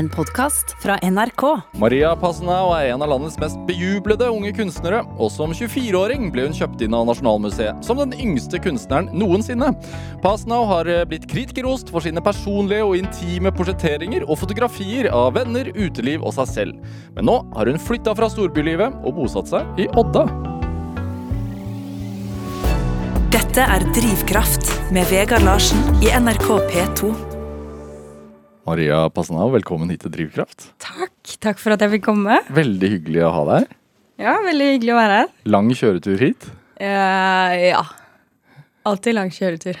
en podkast fra NRK. Maria Passenau er en av landets mest bejublede unge kunstnere, og som 24-åring ble hun kjøpt inn av Nasjonalmuseet som den yngste kunstneren noensinne. Passenau har eh, blitt kritikerrost for sine personlige og intime portretteringer og fotografier av venner, uteliv og seg selv. Men nå har hun flytta fra storbylivet og bosatt seg i Odda. Dette er Drivkraft med Vegard Larsen i NRK P2. Maria Passanau, velkommen hit til Drivkraft. Takk. Takk for at jeg fikk komme. Veldig hyggelig å ha deg her. Ja, Veldig hyggelig å være her. Lang kjøretur hit. Uh, ja. Alltid lang kjøretur.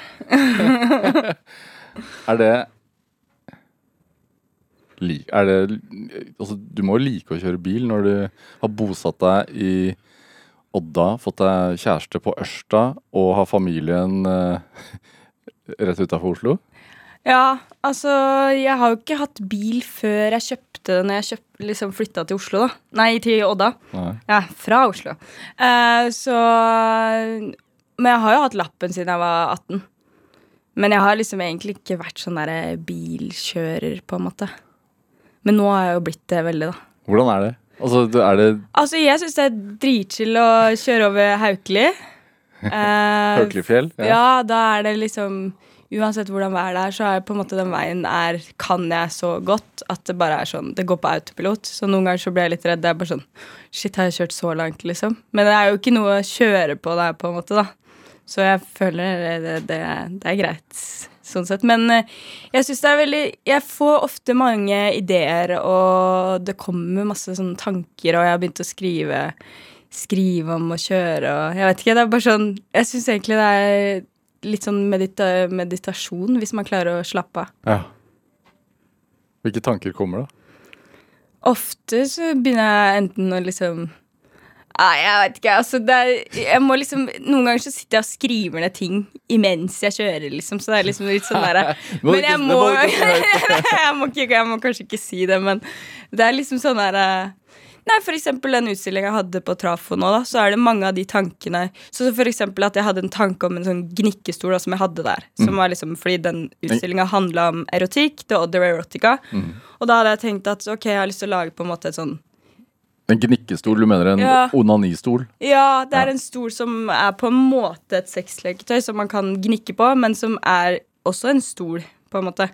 Er det Er det Altså, du må jo like å kjøre bil når du har bosatt deg i Odda, fått deg kjæreste på Ørsta og har familien eh, rett utafor Oslo? Ja, altså Jeg har jo ikke hatt bil før jeg kjøpte den når jeg kjøpt, liksom flytta til Oslo. da Nei, til Odda. Nei. Ja, fra Oslo. Eh, så Men jeg har jo hatt lappen siden jeg var 18. Men jeg har liksom egentlig ikke vært sånn der bilkjører, på en måte. Men nå har jeg jo blitt det veldig, da. Hvordan er det? Altså, du- er det Altså, jeg syns det er dritchill å kjøre over Haukeli. Eh, Ja. Ja. da er det liksom Uansett hvordan været er, så er på en måte den veien er Kan jeg så godt at det bare er sånn Det går på autopilot. Så noen ganger så blir jeg litt redd. Det er bare sånn Shit, har jeg kjørt så langt, liksom? Men det er jo ikke noe å kjøre på der, på en måte, da. Så jeg føler det, det, det er greit, sånn sett. Men eh, jeg syns det er veldig Jeg får ofte mange ideer, og det kommer masse sånne tanker, og jeg har begynt å skrive skrive om å kjøre og Jeg vet ikke, det er bare sånn Jeg syns egentlig det er litt sånn medita meditasjon, hvis man klarer å slappe av. Ja. Hvilke tanker kommer da? Ofte så begynner jeg enten å liksom Nei, jeg vet ikke. altså er, jeg må liksom, Noen ganger så sitter jeg og skriver ned ting imens jeg kjører, liksom. Så det er liksom litt sånn derre Men jeg må, jeg, må jeg må kanskje ikke si det, men det er liksom sånn derre Nei, for eksempel den utstillinga jeg hadde på Trafo nå, da, så er det mange av de tankene Så for eksempel at jeg hadde en tanke om en sånn gnikkestol da, som jeg hadde der. Som var liksom, Fordi den utstillinga handla om erotikk, the other erotica. Og da hadde jeg tenkt at ok, jeg har lyst til å lage på en måte et sånn En gnikkestol? Du mener en Ja. onanistol? Ja, det er Ja. en stol som er på en måte et sexleketøy som man kan gnikke på, men som er også en stol, på en måte.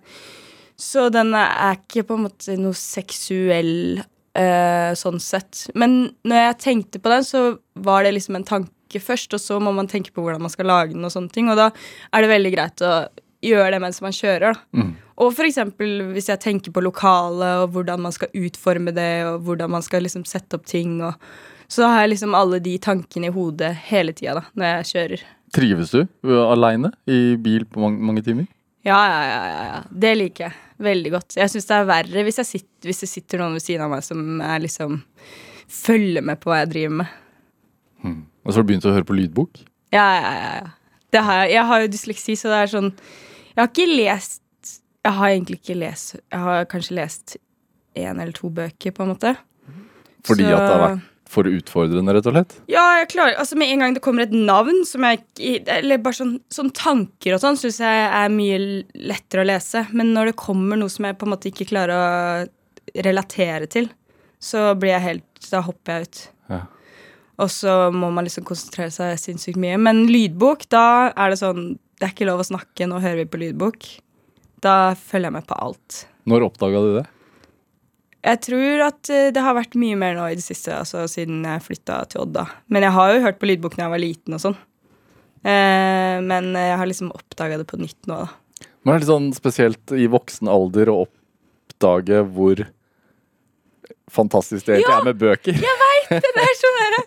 Så den er ikke på en måte noe seksuell eh, sånn sett. Men når jeg tenkte på den, så var det liksom en tanke først, og så må man tenke på hvordan man skal lage den, og sånne ting. Og da er det veldig greit å gjøre det mens man kjører, da. Og for eksempel hvis jeg tenker på lokalet, og hvordan man skal utforme det, og hvordan man skal liksom sette opp ting, og så har jeg liksom alle de tankene i hodet hele tida da, når jeg kjører. Trives du aleine i bil på mange, mange timer? Ja, ja, ja, ja, ja. Det liker jeg veldig godt. Jeg syns det er verre hvis, sitter, hvis det sitter noen ved siden av meg som liksom følger med på hva jeg driver med. Og så har du begynt å høre på lydbok? Ja, ja, ja. ja. Det har jeg har jo dysleksi, så det er sånn Jeg har ikke lest Jeg har egentlig ikke lest Jeg har kanskje lest én eller to bøker, på en måte. Fordi Så- at det har vært for utfordrende, rett og slett? Ja, jeg klarer Altså Med en gang det kommer et navn som jeg Eller bare sånn, sånn tanker og sånn, syns jeg er mye lettere å lese. Men når det kommer noe som jeg på en måte ikke klarer å relatere til, så blir jeg helt Da hopper jeg ut. Ja. Og så må man liksom konsentrere seg sinnssykt mye. Men lydbok, da er det sånn Det er ikke lov å snakke, nå hører vi på lydbok. Da følger jeg med på alt. Når oppdaga du det? Jeg tror at eh, det har vært mye mer nå i det siste, altså siden jeg flytta til Odda. Men jeg har jo hørt på lydbok da jeg var liten og sånn. Eh, men jeg har liksom oppdaga det på nytt nå, da. Men det er litt sånn spesielt i voksen alder å oppdage hvor fantastisk det egentlig Ja! er med bøker. Det er sånn der.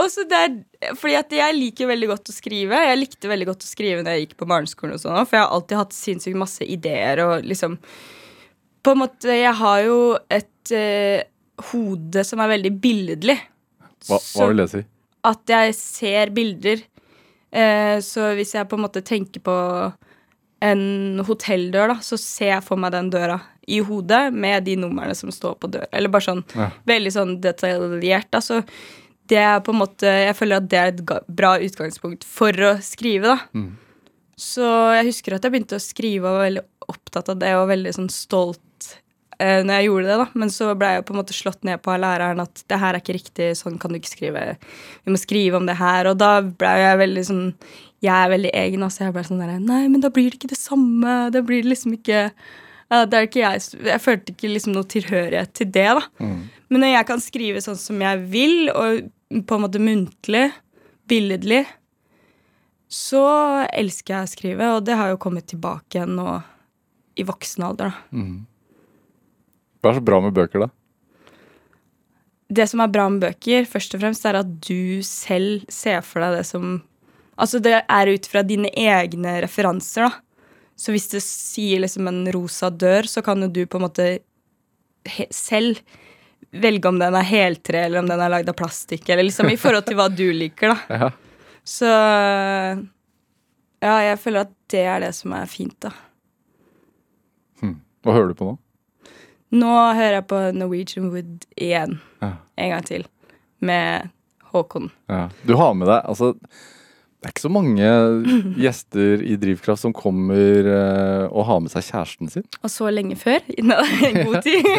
Også det er, fordi at jeg liker veldig godt å skrive. Jeg likte veldig godt å skrive da jeg gikk på barneskolen, og sånn, for jeg har alltid hatt sinnssykt masse ideer. og liksom På en måte, Jeg har jo et eh, hode som er veldig billedlig. Hva, hva vil det si? at jeg ser bilder. Eh, så hvis jeg på en måte tenker på en hotelldør, da, så ser jeg for meg den døra i hodet med de numrene som står på døra. Eller bare sånn Ja. veldig sånn detaljert. Da. Så det er på en måte Jeg føler at det er et bra utgangspunkt for å skrive, da. Mm. Så jeg husker at jeg begynte å skrive og var veldig opptatt av det, og veldig sånn stolt eh, når jeg gjorde det, da. Men så ble jeg på en måte slått ned på av læreren at det her er ikke riktig, sånn kan du ikke skrive. Vi må skrive om det her. Og da ble jeg veldig sånn Jeg er veldig egen, altså. Jeg ble sånn der Nei, men da blir det ikke det samme. Da blir det liksom ikke det er ikke jeg, jeg følte ikke liksom noe tilhørighet til det, da. Men når jeg kan skrive sånn som jeg vil, og på en måte muntlig, billedlig, så elsker jeg å skrive, og det har jo kommet tilbake igjen nå i voksen alder, da. Hva er så bra med bøker, da? Det som er bra med bøker, først og fremst, er at du selv ser for deg det som Altså, det er ut fra dine egne referanser, da. Så hvis det sier liksom en rosa dør, så kan jo du på en måte selv velge om den er heltre, eller om den er lagd av plastikk, eller liksom i forhold til hva du liker, da. Ja. Så ja, jeg føler at det er det som er fint, da. Hm. Hva hører du på nå? Nå hører jeg på Norwegian Wood igjen. Ja. En gang til. Med Håkon. Ja. Du har med deg Altså, det er ikke så mange gjester i Drivkraft som kommer eh, og har med seg kjæresten sin. Og så lenge før. God tid.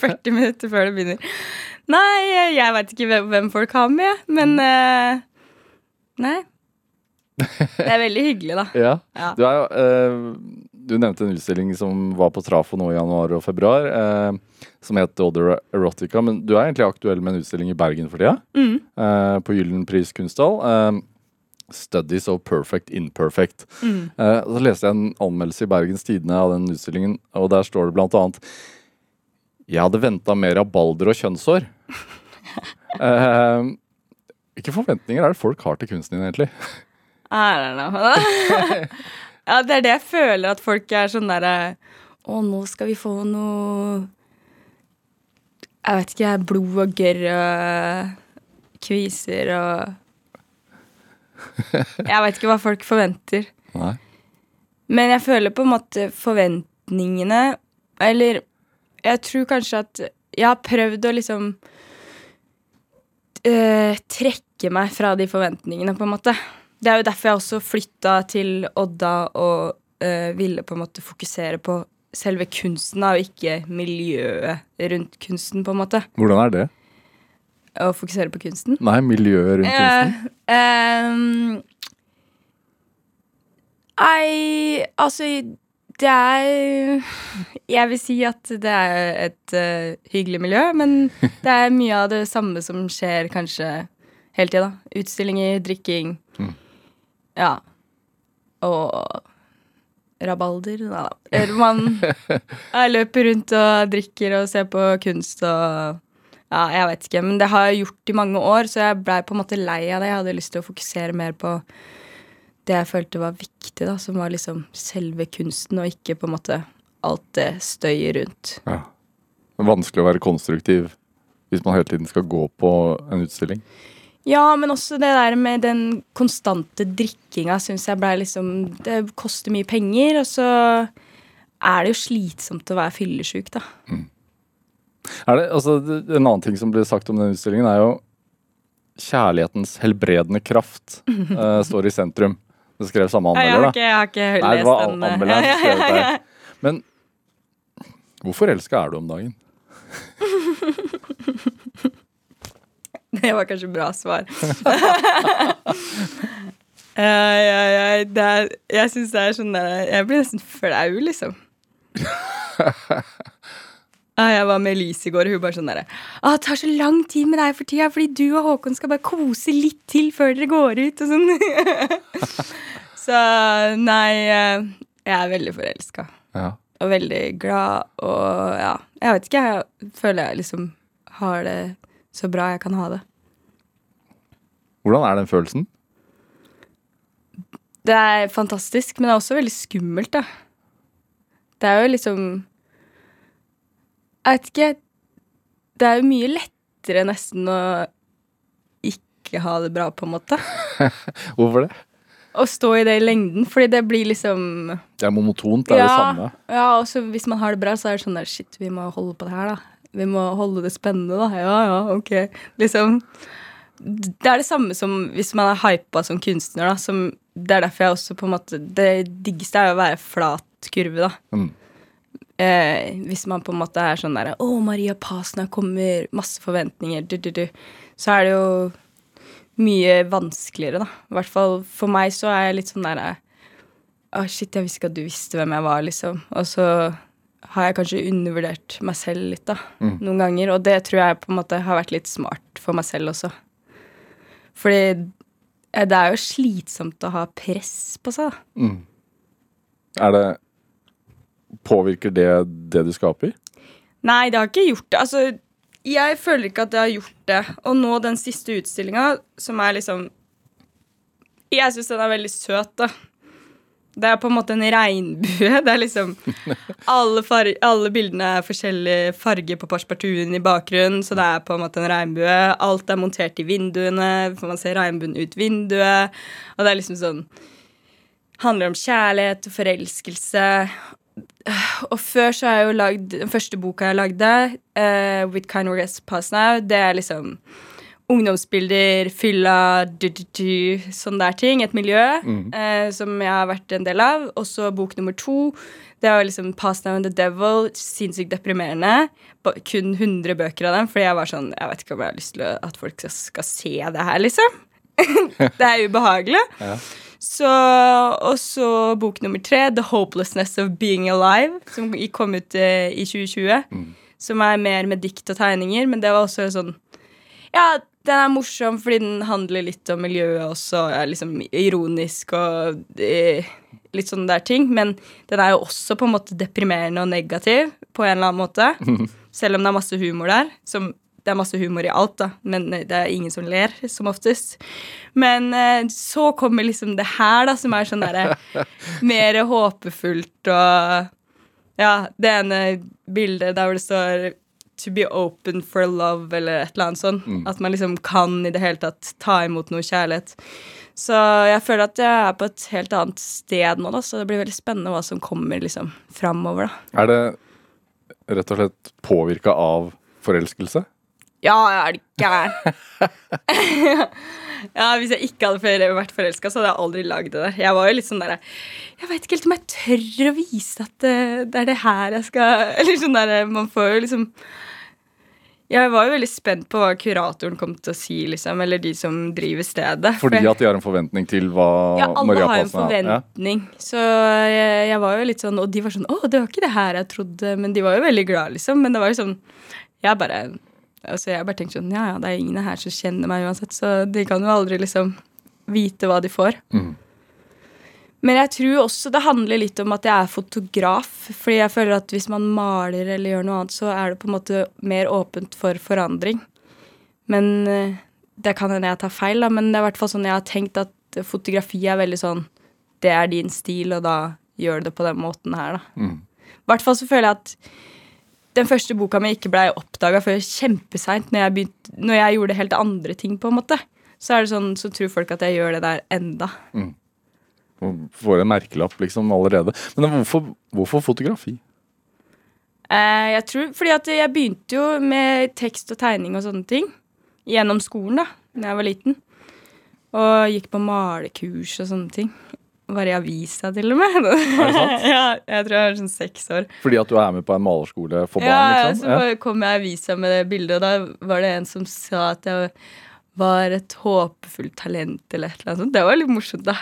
40 minutter før det begynner. Nei, jeg veit ikke hvem, hvem folk har med, men eh, Nei. Det er veldig hyggelig, da. Ja. Ja. Du, er, jo, eh, du nevnte en utstilling som var på Trafo nå i januar og februar, eh, som het Other Erotica. Men du er egentlig aktuell med en utstilling i Bergen for tida? Mm. Eh, på Gyllenpris kunsthall. Eh, Studies of Perfect Imperfect. Mm. Eh, så leste jeg en anmeldelse i Bergens Tidende av den utstillingen, og der står det blant annet Jeg hadde venta mer av balder og kjønnshår. Eh, hvilke forventninger er det folk har til kunsten din, egentlig? I don't know. ja, det er det jeg føler at folk er sånn derre Å, nå skal vi få noe Jeg vet ikke, blod og gørr og kviser og Jeg vet ikke hva folk forventer. Nei. Men jeg føler på en måte forventningene Eller jeg tror kanskje at jeg har prøvd å liksom øh, trekke meg fra de forventningene, på en måte. Det er jo derfor jeg også flytta til Odda og eh, ville på en måte fokusere på selve kunsten, og ikke miljøet rundt kunsten, på en måte. Hvordan er det? Å fokusere på kunsten. Nei, miljøet rundt kunsten. Eh, ehm, Nei, altså Det er Jeg vil si at det er et uh, hyggelig miljø, men det er mye av det samme som skjer kanskje hele tida. Utstillinger, drikking. Ja. Og rabalder. Nei da. Eller Man jeg løper rundt og drikker og ser på kunst og Ja, jeg vet ikke. Men det har jeg gjort i mange år, så jeg blei på en måte lei av det. Jeg hadde lyst til å fokusere mer på det jeg følte var viktig, da, som var liksom selve kunsten, og ikke på en måte alt det støyet rundt. Ja. Vanskelig å være konstruktiv hvis man hele tiden skal gå på en utstilling. Ja, men også det der med den konstante drikkinga syns jeg blei liksom Det koster mye penger, og så er det jo slitsomt å være fyllesyk, da. Er det, altså, en annen ting som ble sagt om den utstillingen, er jo kjærlighetens helbredende kraft uh, står i sentrum. Det skrev samme Jeg anmelder, har da. ikke, jeg har ikke Nei, det lest var den. anmelderen som skrev det. ja. Men hvor forelska er du om dagen? Det var kanskje bra svar. Ja, ja, det er, jeg syns det er sånn der Jeg blir nesten flau, liksom. Ah, jeg var med Elise i går, og hun bare sånn derre ah, Det tar så lang tid med deg for tida, fordi du og Håkon skal bare kose litt til før dere går ut, og sånn. så nei, eh, jeg er veldig forelska. Ja. Og veldig glad, og ja Jeg vet ikke, jeg føler jeg liksom har det så bra jeg kan ha det. Hvordan er den følelsen? Det er fantastisk, men det er også veldig skummelt, da. Det er jo liksom Jeg vet ikke Det er jo mye lettere nesten å ikke ha det bra, på en måte. Hvorfor det? Å stå i det i lengden, fordi det blir liksom Det er monotont, det er det samme. Ja, og hvis man har det bra, så er det sånn der Shit, vi må holde på det her, da. Vi må holde det spennende, da. Ja, ja, ok. Liksom Det er det samme som hvis man er hypa som kunstner, da. Som, det er derfor jeg også på en måte Det diggeste er jo å være flat kurve, da. Mm. eh, Hvis man på en måte er sånn derre Å, Maria Pasna kommer, masse forventninger, du, du, du. Så er det jo mye vanskeligere, da. I hvert fall for meg så er jeg litt sånn derre Å, shit, jeg visste ikke at du visste hvem jeg var, liksom. Og så har jeg kanskje undervurdert meg selv litt, da. Noen ganger. Og det tror jeg på en måte har vært litt smart for meg selv også. Fordi eh, det er jo slitsomt å ha press på seg, da. Mm. Er det Påvirker det det du skaper? Nei, det har ikke gjort det. Altså, jeg føler ikke at det har gjort det. Og nå den siste utstillinga, som er liksom Jeg syns den er veldig søt, da. Det er på en måte en regnbue. Det er liksom Alle, far alle bildene er forskjellig farge på passepartouten i bakgrunnen, så det er på en måte en regnbue. Alt er montert i vinduene, for man ser regnbuen ut vinduet. Og det er liksom sånn Handler om kjærlighet og forelskelse. Og før så har jeg jo lagd Den første boka jeg lagde, uh, With Kind Regrets Past Now, det er liksom ungdomsbilder, fylla, du, du, du, sånne der ting. Et miljø eh, som jeg har vært en del av. Og så bok nummer to. Det var liksom Past Now and the Devil. Sinnssykt deprimerende. Kun 100 bøker av dem, fordi jeg var sånn Jeg vet ikke om jeg har lyst til at folk skal, skal se det her, liksom. det er ubehagelig. Så, og så bok nummer tre, The Hopelessness of Being Alive, som kom ut eh, i 2020. Som er mer med dikt og tegninger, men det var også sånn Ja, den er morsom fordi den handler litt om miljøet også, er liksom ironisk og eh, litt sånne der ting. Men den er jo også på en måte deprimerende og negativ på en eller annen måte. Selv om det er masse humor der. Som, det er masse humor i alt, da, men eh, det er ingen som ler, som oftest. Men eh, så kommer liksom det her, da, som er sånn derre mer håpefullt og Ja, det ene bildet der hvor det står To be open for love, eller et eller annet sånt. At man liksom kan i det hele tatt ta imot noe kjærlighet. Så jeg føler at jeg er på et helt annet sted nå, da, så det blir veldig spennende hva som kommer liksom framover, da. Er det rett og slett påvirka av forelskelse? Ja, er det gæren? ja, hvis jeg ikke hadde vært forelska, så hadde jeg aldri lagd det der. Jeg var jo litt sånn derre Jeg veit ikke helt om jeg tør å vise at det, det er det her jeg skal Eller sånn derre Man får jo liksom Jeg var jo veldig spent på hva kuratoren kom til å si, liksom, eller de som driver stedet. Fordi at de har en forventning til hva ja, alle Maria har en forventning. ja. Så jeg, jeg var jo litt sånn Og de var sånn 'Å, det var ikke det her jeg trodde.' Men de var jo veldig glad, liksom. Men det var jo sånn Jeg bare Altså, jeg bare tenkte sånn Ja, ja, det er ingen her som kjenner meg uansett, så de kan jo aldri liksom vite hva de får. Mm. Men jeg tror også det handler litt om at jeg er fotograf. Fordi jeg føler at hvis man maler eller gjør noe annet, så er det på en måte mer åpent for forandring. Men eh, det kan hende jeg tar feil, da, men det er i hvert fall sånn jeg har tenkt at fotografi er veldig sånn Det er din stil, og da gjør du det på den måten her, da. Mm. I hvert fall så føler jeg at den første boka mi ikke blei oppdaga før kjempeseint, når, jeg begynte- når jeg gjorde helt andre ting, på en måte. Så er det sånn, så tror folk at jeg gjør det der enda. Og Får en merkelapp liksom allerede. Men hvorfor, hvorfor fotografi? Eh, jeg tror, fordi at jeg begynte jo med tekst og tegning og sånne ting gjennom skolen da da jeg var liten. Og gikk på malekurs og sånne ting. Var i avisa, til og med. Er det sant? ja, jeg tror jeg var sånn seks år. Fordi at du er med på en malerskole for barn? Ja, liksom? så ja. kom jeg i avisa med det bildet, og da var det en som sa at jeg var et håpefullt talent, eller et eller annet sånt. Det var litt morsomt, da.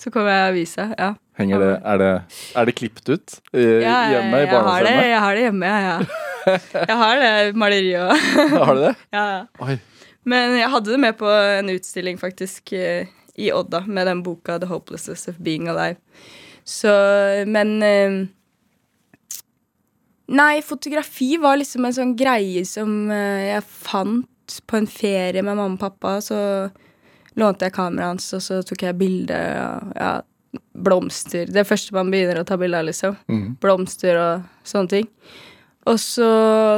Så kom jeg i avisa, ja. Henger det, er, det, er det klippet ut I, ja hjemme i barndomshjemmet? jeg har det hjemme, ja. ja. Jeg har det maleriet òg. Har du det? Ja, ja. Oi. Men jeg hadde det med på en utstilling faktisk eh, i Odda med den boka 'The Hopelessness of Being Alive'. Så, men eh, Nei, fotografi var liksom en sånn greie som eh, jeg fant på en ferie med mamma og pappa. Så lånte jeg kameraet hans, og så tok jeg bilde av ja, blomster. Det første man begynner å ta bilde av, liksom. Mm. Blomster og sånne ting. Og så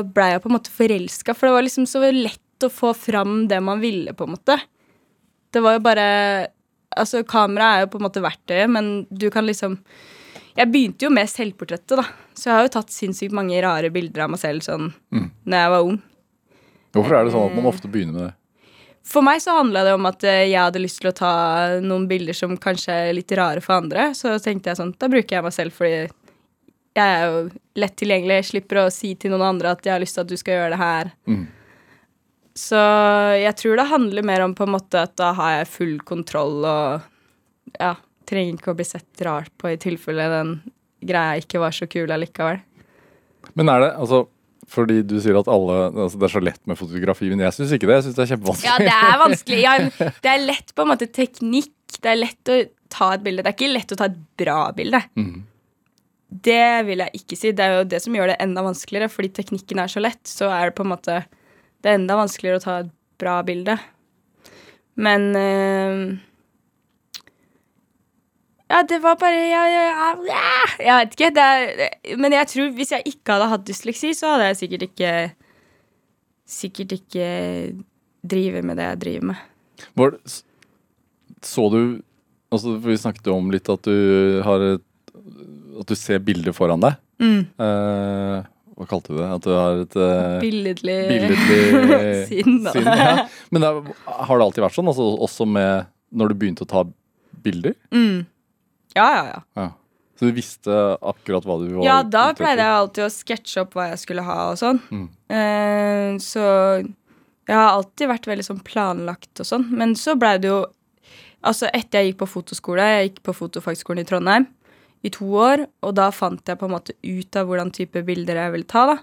blei jeg på en måte forelska, for det var liksom så lett å få fram det man ville, på en måte. Det var jo bare Altså, kamera er jo på en måte verktøyet, men du kan liksom Jeg begynte jo med selvportrettet, da. Så jeg har jo tatt sinnssykt mange rare bilder av meg selv sånn Mm. når jeg var ung. Hvorfor er det sånn at man ofte begynner med det? For meg så handla det om at eh, jeg hadde lyst til å ta noen bilder som kanskje er litt rare for andre. Så tenkte jeg sånn, da bruker jeg meg selv fordi jeg er jo lett tilgjengelig. Jeg slipper å si til noen andre at jeg har lyst til at du skal gjøre det her. Mm. Så jeg tror det handler mer om på en måte at da har jeg full kontroll og ja, trenger ikke å bli sett rart på i tilfelle den greia ikke var så kul allikevel. Men er det altså fordi du sier at alle altså Det er så lett med fotografi, men jeg syns ikke det. Jeg syns det er kjempevanskelig. Ja, det er vanskelig. Ja, det er lett på en måte teknikk. Det er lett å ta et bilde. Det er ikke lett å ta et bra bilde. Mm. Det vil jeg ikke si. Det er jo det som gjør det enda vanskeligere. Fordi teknikken er så lett, så er det på en måte Det er enda vanskeligere å ta et bra bilde. Men eh, Ja, det var bare ja, ja, ja, Jeg vet ikke. Det er, men jeg tror hvis jeg ikke hadde hatt dysleksi, så hadde jeg sikkert ikke Sikkert ikke drive med det jeg driver med. Var det, så du altså, Vi snakket jo om litt at du har et, At du ser bilder foran deg. Eh, hva kalte du det? At du har et uh, Billedlig billedlig sinn. ja. Men det, har det alltid vært sånn? Altså, også med når du begynte å ta bilder? Mm. Ja, ja, ja. Ja. Så du visste akkurat hva du var Ja, da pleide jeg alltid å sketsje opp hva jeg skulle ha og sånn. Mm. Eh, så jeg har alltid vært veldig sånn planlagt og sånn. Men så blei det jo Altså, etter jeg gikk på fotoskole, jeg gikk på fotofagskolen i Trondheim i to år, og da fant jeg på en måte ut av hvordan type bilder jeg ville ta, da.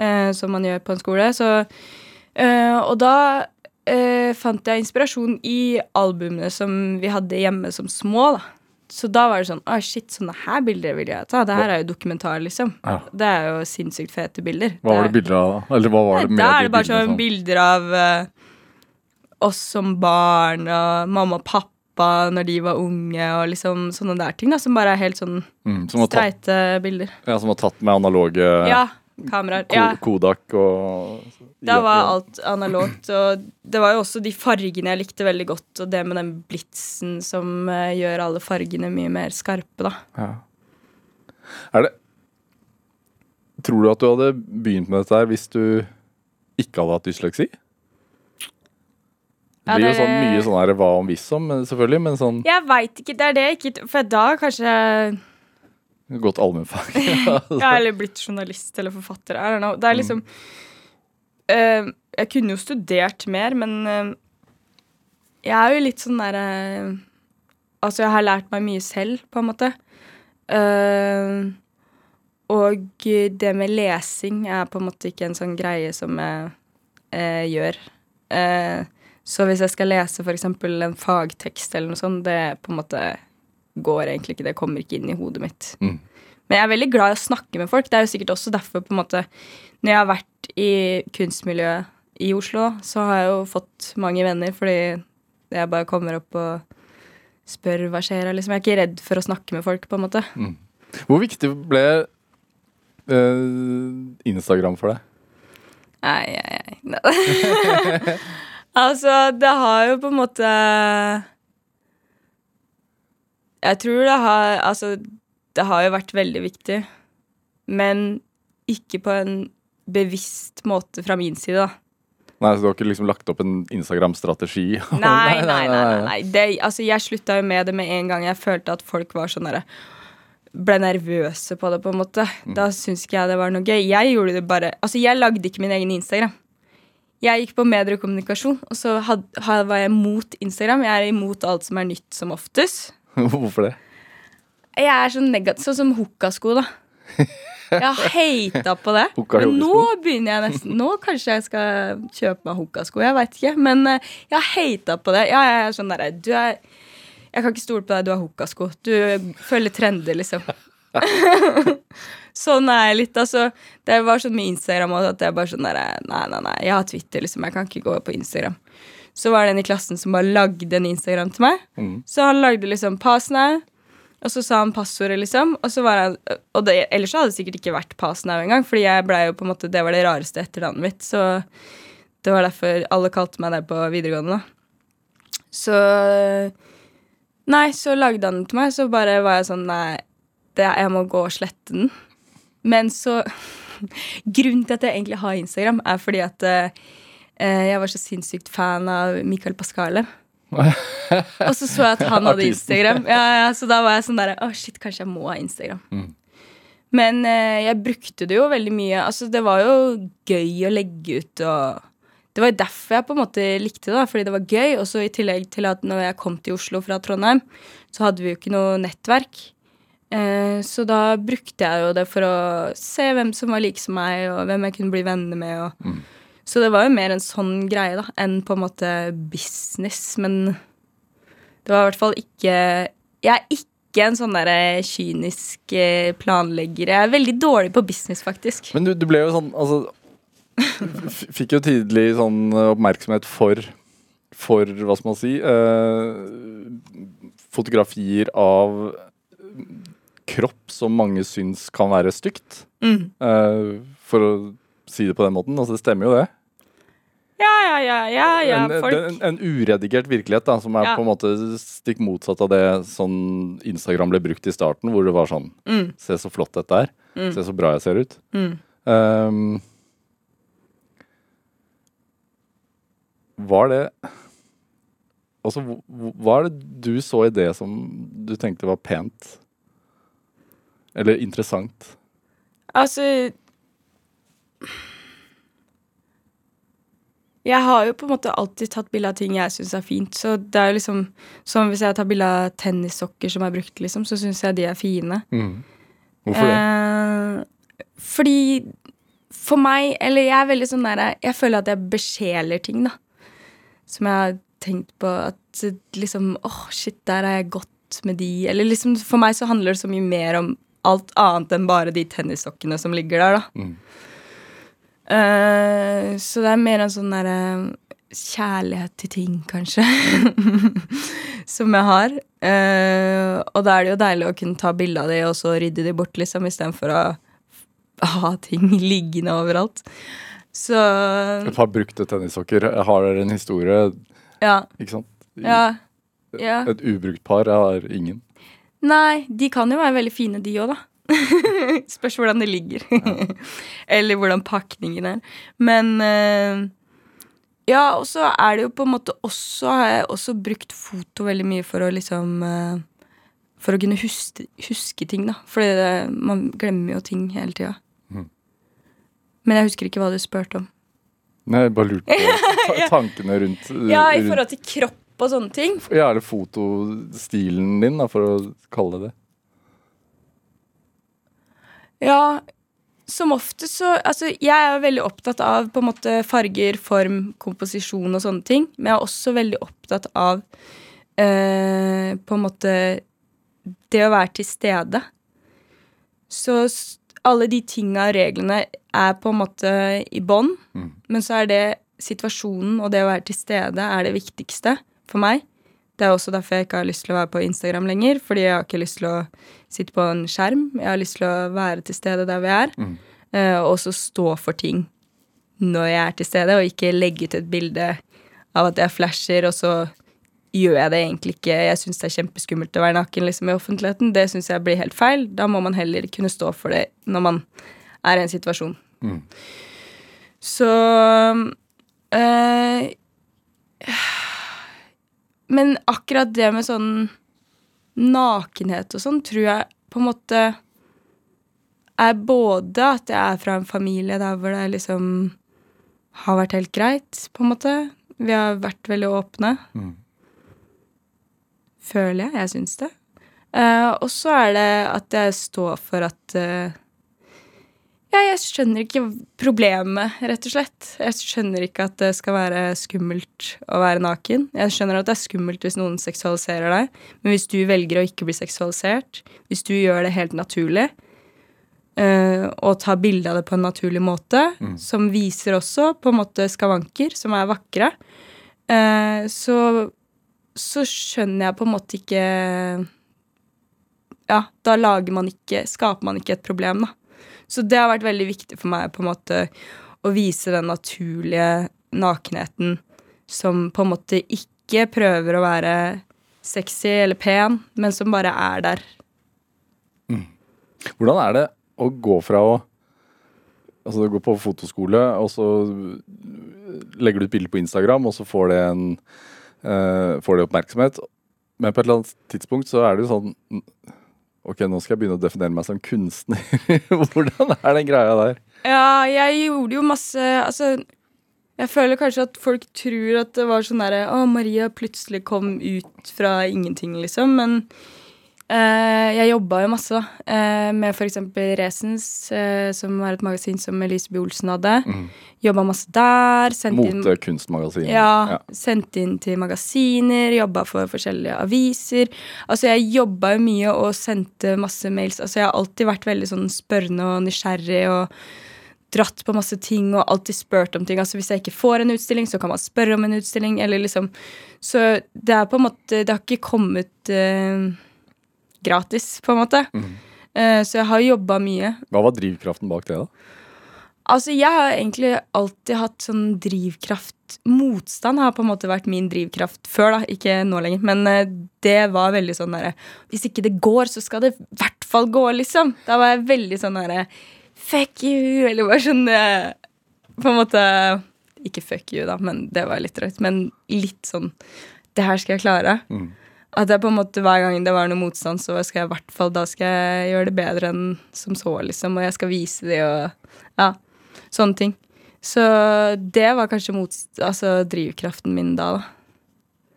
Eh, som man gjør på en skole. Så eh, Og da eh, fant jeg inspirasjon i albumene som vi hadde hjemme som små, da. Så da var det sånn Å, shit, sånne her bilder vil jeg ta. Det her er jo dokumentar, liksom. Ja. Det er jo sinnssykt fete bilder. Hva var det bilder av? Eller hva var det med Da er det bare bildene sånn bilder av uh, oss som barn og mamma og pappa når de var unge, og liksom sånne der ting, da, som bare er helt sånn mm, tatt, streite bilder. ja, som var tatt med analoge Ja, kameraer. ko Ja, Kodak og da var alt analogt. Og det var jo også de fargene jeg likte veldig godt, og det med den blitsen som eh, gjør alle fargene mye mer skarpe, da. Ja. Er det Tror du at du hadde begynt med dette her hvis du ikke hadde hatt dysleksi? Det blir jo sånn mye sånn her hva om hvis om, men selvfølgelig, men sånn Jeg veit ikke, det er det jeg ikke For da kanskje Gått allmennfag. Ja, eller blitt journalist eller forfatter. I don't know. Det er liksom eh, Jeg kunne jo studert mer, men uh, jeg er jo litt sånn derre Altså, jeg har lært meg mye selv, på en måte. Eh, og det med lesing er på en måte ikke en sånn greie som jeg gjør. Så hvis jeg skal lese f.eks. en fagtekst eller noe sånt, det på en måte går egentlig ikke. Det kommer ikke inn i hodet mitt. Mm. Men jeg er veldig glad i å snakke med folk. Det er jo sikkert også derfor på en måte Når jeg har vært i kunstmiljøet i Oslo, så har jeg jo fått mange venner fordi jeg bare kommer opp og spør hva skjer. Liksom. Jeg er ikke redd for å snakke med folk, på en måte. Hvor viktig ble eh, Instagram for deg? Nei, nei, nei. altså, det har jo på en måte Jeg tror det har Altså, det har jo vært veldig viktig, men ikke på en bevisst måte fra min side, da. Nei, så Du har ikke liksom lagt opp en Instagram-strategi? Nei, nei, nei. nei, nei. Det, altså, jeg slutta jo med det med en gang jeg følte at folk var sånn derre ble nervøse på det, på en måte. Da syns ikke jeg det var noe gøy. Jeg gjorde det bare Altså, jeg lagde ikke min egen Instagram. Jeg gikk på medier og kommunikasjon, og så had, had, var jeg mot Instagram. Jeg er imot alt som er nytt, som oftest. Hvorfor det? Jeg er sånn negativ, sånn som hukkasko, da. Jeg har hata på det. Men nå begynner jeg nesten Nå kanskje jeg skal kjøpe meg hukkasko. Jeg veit ikke. Men eh, jeg har hata på det. Ja, jeg er sånn derre Du er Jeg kan ikke stole på deg, du har hukkasko. Du følger trender, liksom. sånn er jeg litt. Altså, det var sånn med Instagram også, at jeg bare sånn derre Nei, nei, nei. Jeg har Twitter, liksom. Jeg kan ikke gå på Instagram. Så var det en i klassen som bare lagde en Instagram til meg. Mm. Så han lagde liksom Pasnau, og så sa han passordet, liksom. Og så var han Og det, ellers hadde det sikkert ikke vært Pasnau engang, fordi jeg ble jo på en måte Det var det rareste etternavnet mitt, så det var derfor alle kalte meg det på videregående, da. Så Nei, så lagde han den til meg, så bare var jeg sånn Nei, det, jeg må gå og slette den. Men så Grunnen til at jeg egentlig har Instagram, er fordi at eh, jeg var så sinnssykt fan av Michael Pascale. Og så så jeg at han hadde Instagram. Ja, ja, så da var jeg sånn der Å, shit, kanskje jeg må ha Instagram. Mm. Men eh, jeg brukte det jo veldig mye. Altså, det var jo gøy å legge ut og Det var jo derfor jeg på en måte likte det, da, fordi det var gøy. Og så i tillegg til at når jeg kom til Oslo fra Trondheim, så hadde vi jo ikke noe nettverk. Eh, så da brukte jeg jo det for å se hvem som var like som meg, og hvem jeg kunne bli venner med. Og. Så det var jo mer en sånn greie da, enn på en måte business. Men det var i hvert fall ikke Jeg er ikke en sånn der kynisk eh, planlegger. Jeg er veldig dårlig på business, faktisk. Men du, du ble jo sånn Altså Fikk jo tidlig sånn eh, oppmerksomhet for For, hva skal man si eh, Fotografier av kropp som mange syns kan være stygt. Mm. Eh, for å si det på den måten. Altså, det stemmer jo det. Ja, ja, ja, ja, ja, en, folk en, en uredigert virkelighet da, som er Ja. på en måte stikk motsatt av det sånn Instagram ble brukt i starten, hvor det var sånn Mm. Se så flott dette er. Mm. Se så bra jeg ser ut. Mm. Um, var det Altså, hv- hv- hva er det du så i det som du tenkte var pent? Eller interessant? Altså Jeg har jo på en måte alltid tatt bilde av ting jeg syns er fint. Så det er jo liksom Som hvis jeg tar bilde av tennissokker som er brukt, liksom, så syns jeg de er fine. Hvorfor det? Eh, fordi for meg Eller jeg er veldig sånn der Jeg føler at jeg besjeler ting, da. Som jeg har tenkt på at liksom åh, shit, der er jeg godt med de. Eller liksom For meg så handler det så mye mer om alt annet enn bare de tennissokkene som ligger der, da. Mm. Eh, så det er mer en sånn derre kjærlighet til ting, kanskje, som jeg har. Uh, og da er det jo deilig å kunne ta bilde av de og så rydde de bort, liksom, istedenfor å ha ting liggende overalt. Så Et par brukte tennissokker. Har dere en historie? ja. Ikke sant? Ja. ja. Et ubrukt par har ingen. Nei, de kan jo være veldig fine, de òg, da. Spørs hvordan det ligger. Eller hvordan pakningen er. Men eh, Ja, og så er det jo på en måte også Har jeg også brukt foto veldig mye for å liksom eh, For å kunne huske, huske ting, da. Fordi man glemmer jo ting hele tida. Mm. Men jeg husker ikke hva du spurte om. Nei, jeg bare lurte på ta tankene rundt Ja, i forhold til kropp og sånne ting. Ja, eller fotostilen din, da, for å kalle det det. Ja, som ofte så Altså, jeg er veldig opptatt av på en måte farger, form, komposisjon og sånne ting. Men jeg er også veldig opptatt av eh, på en måte det å være til stede. Så alle de tinga og reglene er på en måte i bånn. Mm. Men så er det situasjonen og det å være til stede er det viktigste for meg. Det er også derfor jeg ikke har lyst til å være på Instagram lenger. Fordi jeg har ikke lyst til å sitte på en skjerm. Jeg har lyst til å være til stede der vi er. Mm. eh, og også stå for ting når jeg er til stede, og ikke legge ut et bilde av at jeg flasher, og så gjør jeg det egentlig ikke. Jeg syns det er kjempeskummelt å være naken liksom, i offentligheten. Det syns jeg blir helt feil. Da må man heller kunne stå for det når man er i en situasjon. Mm. Så øh, Men akkurat det med sånn nakenhet og sånn, tror jeg på en måte er både at jeg er fra en familie der hvor det liksom har vært helt greit, på en måte. Vi har vært veldig åpne. Mm. Føler jeg. Jeg syns det. Uh, og så er det at jeg står for at eh, Ja, jeg skjønner ikke problemet, rett og slett. Jeg skjønner ikke at det skal være skummelt å være naken. Jeg skjønner at det er skummelt hvis noen seksualiserer deg, men hvis du velger å ikke bli seksualisert, hvis du gjør det helt naturlig, eh, og tar bilde av det på en naturlig måte, Mm. som viser også på en måte skavanker som er vakre, eh, så så skjønner jeg på en måte ikke Ja, da lager man ikke Skaper man ikke et problem, da. Så det har vært veldig viktig for meg på en måte å vise den naturlige nakenheten som på en måte ikke prøver å være sexy eller pen, men som bare er der. Hvordan er det å gå fra å Altså du går på fotoskole, og så legger du ut bilde på Instagram, og så får det en uh, Får det oppmerksomhet. Men på et eller annet tidspunkt så er det jo sånn Ok, nå skal jeg begynne å definere meg som kunstner. Hvordan er den greia der? Ja, jeg gjorde jo masse Altså, jeg føler kanskje at folk tror at det var sånn derre Å, Maria plutselig kom ut fra ingenting, liksom. Men jeg jobba jo masse, da. Eh, med eksempel Resens, eh, som er et magasin som Elisabeth Olsen hadde. Mm. Jobba masse der. Motekunstmagasin. Ja, Sendt inn til magasiner, jobba for forskjellige aviser. Altså, jeg jobba jo mye og sendte masse mails. Altså, jeg har alltid vært veldig sånn spørrende og nysgjerrig og dratt på masse ting og alltid spurt om ting. Altså, hvis jeg ikke får en utstilling, så kan man spørre om en utstilling, eller liksom Så det er på en måte Det har ikke kommet eh, gratis, på en måte. Eh, så jeg har jobba mye. Hva var drivkraften bak det, da? Altså, jeg har egentlig alltid hatt sånn drivkraft Motstand har på en måte vært min drivkraft før, da. Ikke nå lenger. Men eh, det var veldig sånn derre Hvis ikke det går, så skal det i hvert fall gå, liksom. Da var jeg veldig sånn derre Fuck you! Eller bare sånn eh, På en måte Ikke fuck you, da, men det var litt drøyt. Men litt sånn Det her skal jeg klare. Mm. At jeg på en måte hver gang det var noe motstand, så skal jeg i hvert fall da skal jeg gjøre det bedre enn som så, liksom. Og jeg skal vise det og ja, sånne ting. Så det var kanskje mot, altså, drivkraften min da, da.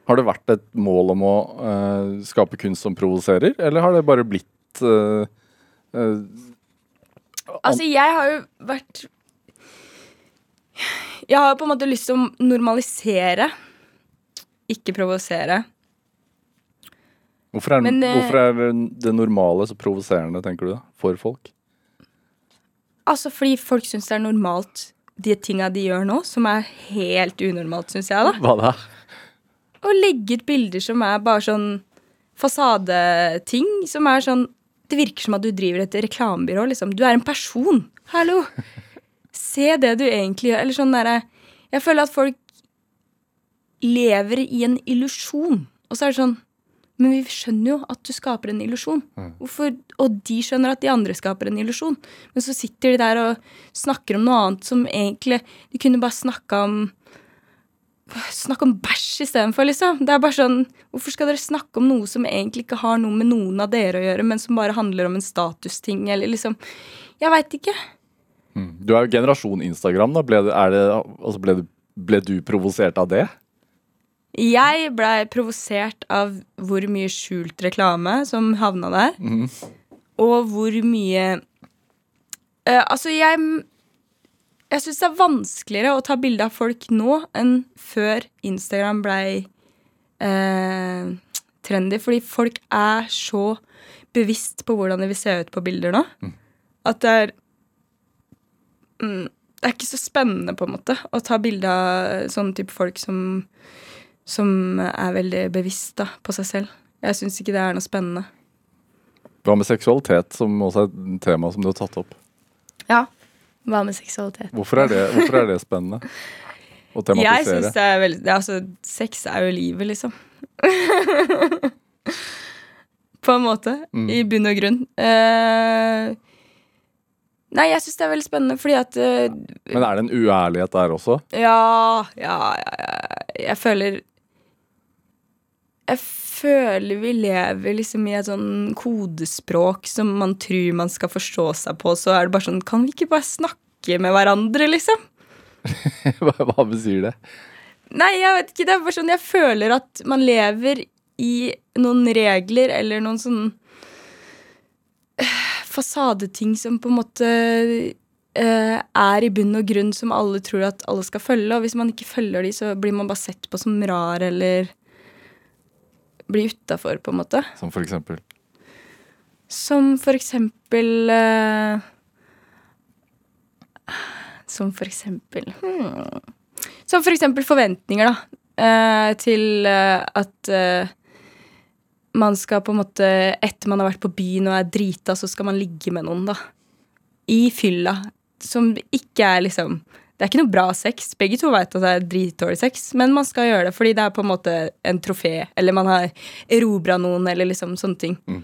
Har det vært et mål om å uh, skape kunst som provoserer, eller har det bare blitt uh, uh, Altså, jeg har jo vært Jeg har på en måte lyst til å normalisere, ikke provosere. Hvorfor, er, Men, eh, hvorfor er det normale så provoserende, tenker du, da? For folk? Altså fordi folk syns det er normalt, de tinga de gjør nå, som er helt unormalt, syns jeg, da. Hva da? Å legge ut bilder som er bare sånn fasadeting, som er sånn Det virker som at du driver et reklamebyrå, liksom. Du er en person. Hallo! Se det du egentlig gjør. Eller sånn derre Jeg føler at folk lever i en illusjon. Og så er det sånn Men vi skjønner jo at du skaper en illusjon. Mm. Og de skjønner at de andre skaper en illusjon. Men så sitter de der og snakker om noe annet som egentlig De kunne bare snakka om Snakk om bæsj istedenfor, liksom. Det er bare sånn Hvorfor skal dere snakke om noe som egentlig ikke har noe med noen av dere å gjøre, men som bare handler om en statusting, eller liksom Jeg veit ikke. Mm. Du er jo generasjon Instagram, da. Ble, det, det, altså ble, ble du provosert av det? Jeg blei provosert av hvor mye skjult reklame som havna der, og hvor mye uh, Altså, jeg Jeg syns det er vanskeligere å ta bilde av folk nå enn før Instagram blei uh, trendy, fordi folk er så bevisst på hvordan de vil se ut på bilder nå, at det er mm, Det er ikke så spennende, på en måte, å ta bilde av sånne type folk som som er veldig bevisst da, på seg selv. Jeg syns ikke det er noe spennende. Hva med seksualitet, som også er et tema som du har tatt opp? Ja. Hva med seksualitet? Hvorfor er det, hvorfor er det spennende? Å Jeg synes syns det er veldig det, er Altså, sex er jo livet, liksom. På en måte. Mm. I bunn og grunn. Uh, nei, jeg syns det er veldig spennende fordi at uh, Men er det en uærlighet der også? Ja, ja, ja, ja. Jeg føler Jeg føler vi lever liksom i et sånn kodespråk som man tror man skal forstå seg på, så er det bare sånn Kan vi ikke bare snakke med hverandre, liksom? Hva, hva betyr det? Nei, jeg vet ikke. Det er bare sånn Jeg føler at man lever i noen regler eller noen sånn eh, fasadeting som på en måte eh, er i bunn og grunn som alle tror at alle skal følge. Og hvis man ikke følger de, så blir man bare sett på som rar eller blir utafor, på en måte. Som for eksempel? Som for eksempel uh, Som for eksempel hmm. Som for eksempel forventninger, da. Uh, til uh, at man skal på en måte Etter man har vært på byen og er drita, så skal man ligge med noen, da. I fylla. Som ikke er liksom Det er ikke noe bra sex. Begge to vet at det er dritdårlig sex, men man skal gjøre det fordi det er på en måte en trofé, eller man har erobra noen, eller liksom sånne ting. Mm.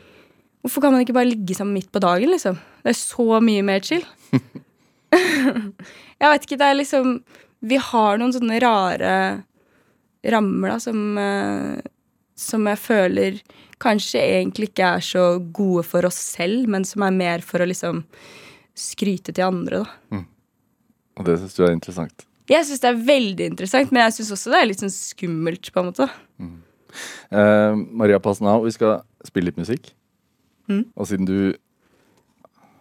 Hvorfor kan man ikke bare ligge sammen midt på dagen, liksom? Det er så mye mer chill. jeg vet ikke, det er liksom Vi har noen sånne rare rammer, da, som eh, som jeg føler kanskje egentlig ikke er så gode for oss selv, men som er mer for å liksom skryte til andre, da. Og det syns du er interessant. Jeg syns det er veldig interessant, men jeg syns også det er litt sånn skummelt, på en måte. Eh, Maria Pasnau, vi skal spille litt musikk. Mm. Og siden du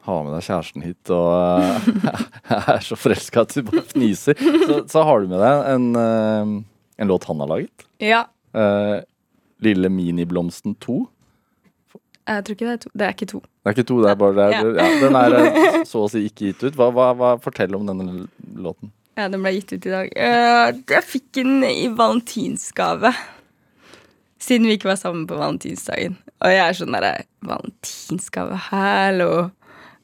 har med deg kjæresten hit og eh, er så forelska at du bare fniser, så, så har du med deg en, eh, en låt han har laget. Ja. Eh, Lille miniblomsten 2. Jeg tror ikke det er to. Det er ikke to. Det er ikke to, det er bare det er, ja. Den er eh, så å si ikke gitt ut. Hva, hva, hva, fortell om denne låten. Ja, den ble gitt ut i dag. Eh, jeg fikk den i valentinsgave. Siden vi ikke var sammen på valentinsdagen. Og jeg er sånn derre Valentinsgave, hallo.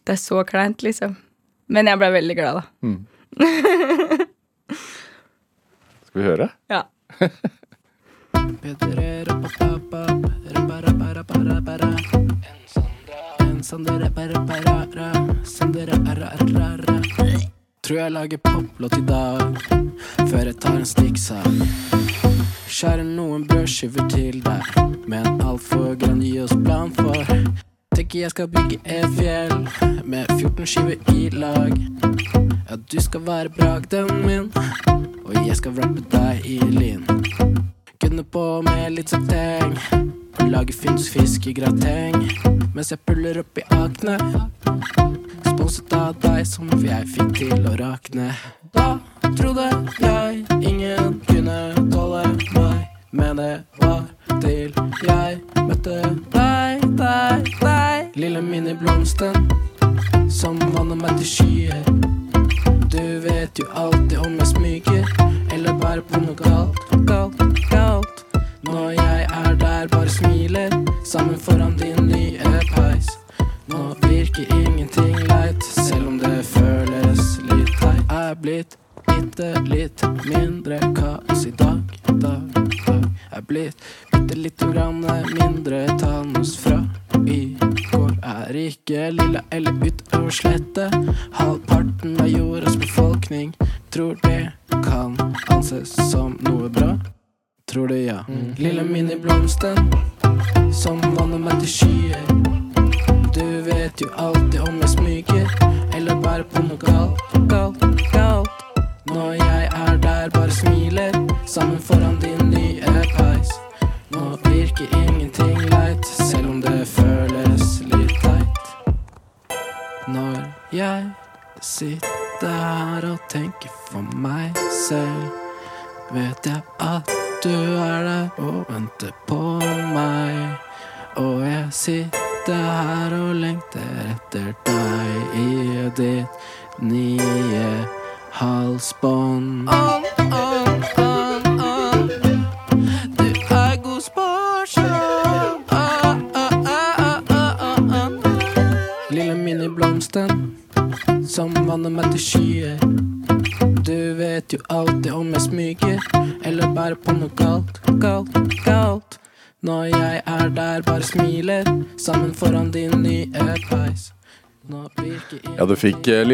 Det er så kleint, liksom. Men jeg ble veldig glad, da. Skal vi høre? Ja. Tror jeg lager poplåt i dag Før jeg tar en stikksak Skjærer noen brødskiver til deg Med en alt gi grandios plan for. Tenker jeg skal bygge et fjell Med 14 skiver i lag. Ja, du skal være bragden min Og jeg skal rappe deg i lin. Gunne på med litt sateng Og lage fisk i grateng Mens jeg puller opp i akne. Sponset av deg som jeg fikk til å rakne. Da trodde jeg ingen kunne tåle meg Men det var til jeg møtte deg, deg, deg Lille miniblomsten som vanner meg til skyer. Du vet jo alltid om jeg smyger Eller bare på noe galt, galt, galt. Når jeg er der, bare smiler Sammen foran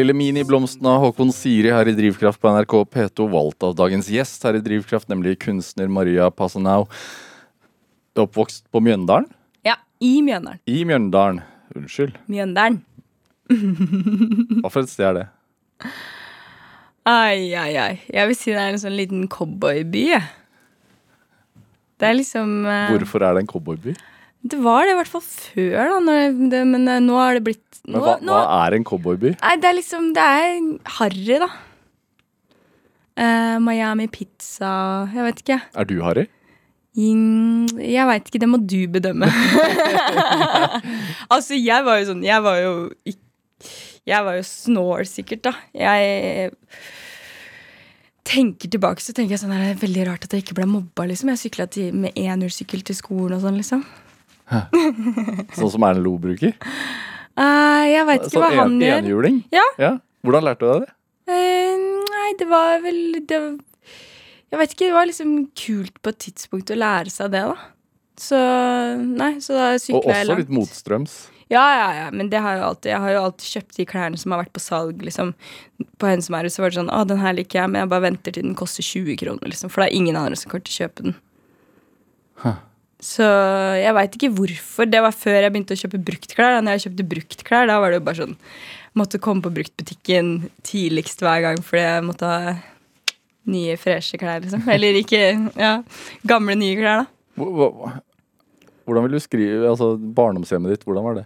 fikk Lille Mini-blomsten av Håkon Siri her i Drivkraft på NRK P2, valgt av dagens gjest her i Drivkraft, nemlig kunstner Maria Passanau. Du er oppvokst på Mjøndalen? Ja, i Mjøndalen. I Mjøndalen. Unnskyld. Mjøndalen. Hva for et sted er det? Ai, ai, ai. Jeg vil si det er en sånn liten cowboyby. Det er liksom uh... Hvorfor er det en cowboyby? Det var det i hvert fall før, da. Det, men eh, nå har det blitt nå, hva, nå, hva er en cowboyby? Nei, det er liksom Det er harry, da. Uh, Miami pizza Jeg vet ikke. Er du Harry? Jeg veit ikke, det må du bedømme. altså, jeg var jo sånn Jeg var jo Jeg var jo snål, sikkert, da. Jeg tenker tilbake, så tenker jeg sånn Det er veldig rart at jeg ikke ble mobba, liksom. Jeg sykla med enhjulssykkel til skolen og sånn, liksom. Sånn som Erlend Loe bruker? Uh, jeg veit ikke Sånn hva han en, gjør. enhjuling? Ja. Hvordan lærte du deg det? Uh, nei, det var vel det, Jeg vet ikke, det var liksom kult på et tidspunkt å lære seg det, da. Så nei, så da Og sykla jeg også litt motstrøms. Ja, ja, ja, men det har jeg alltid. Jeg har jo alltid kjøpt de klærne som har vært på salg, liksom. På er så var det sånn Å, den her liker jeg, men jeg bare venter til den koster 20 kroner, liksom. For det er ingen andre som kommer til å kjøpe den. Så jeg veit ikke hvorfor. Det var før jeg begynte å kjøpe bruktklær. Da når jeg kjøpte bruktklær, da var det jo bare sånn Måtte komme på bruktbutikken tidligst hver gang fordi jeg måtte ha nye, freshe klær, liksom. Eller ikke ja, gamle, nye klær, da. Hvordan vil du skrive altså, barndomshjemmet ditt? Hvordan var det?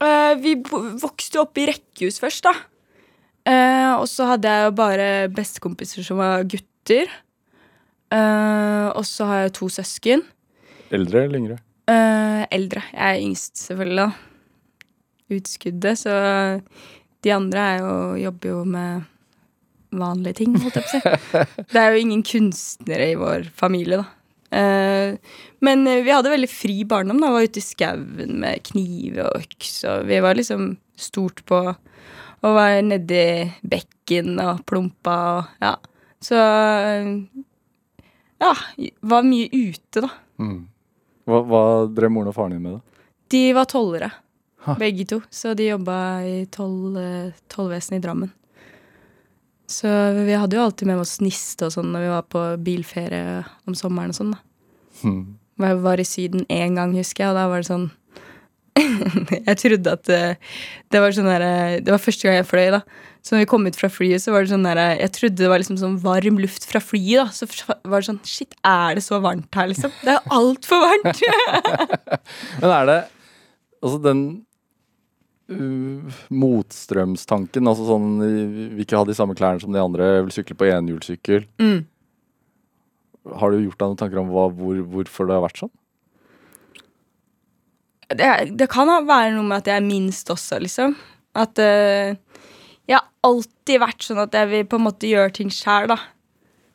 Uh, vi vokste jo opp i rekkehus først, da. Uh, og så hadde jeg jo bare bestekompiser som var gutter. Uh, og så har jeg to søsken. Eldre eller yngre? Eh, eldre. Jeg er yngst, selvfølgelig, da. Utskuddet. Så de andre jo, jobber jo med vanlige ting, holdt jeg på å si. Det er jo ingen kunstnere i vår familie, da. Eh, men vi hadde veldig fri barndom. da Var ute i skauen med kniv og øks. Og vi var liksom stort på å være nedi bekken og plumpa og ja. Så eh, ja, var mye ute, da. Mm. Hva, hva drev moren og faren din med, da? De var tollere, Ha. begge to. Så de jobba i toll, eh, tollvesenet i Drammen. Så vi hadde jo alltid med oss niste og sånn når vi var på bilferie om sommeren og sånn. da. Hmm. Jeg var i Syden én gang, husker jeg, og da var det sånn Jeg trodde at eh, det var sånn derre Det var første gang jeg fløy, da. Så når vi kom ut fra flyet, så var det sånn derre Jeg trodde det var liksom sånn varm luft fra flyet, da. Så var det sånn Shit, er det så varmt her, liksom? Det er altfor varmt! Men er det Altså den uh, motstrømstanken, altså sånn vi vil ikke ha de samme klærne som de andre, vil sykle på enhjulssykkel. mm. Har du gjort deg noen tanker om hva, hvor, hvorfor det har vært sånn? Det, det kan være noe med at jeg er minst også, liksom. At uh, jeg har alltid vært sånn at jeg vil på en måte gjøre ting sjæl, da.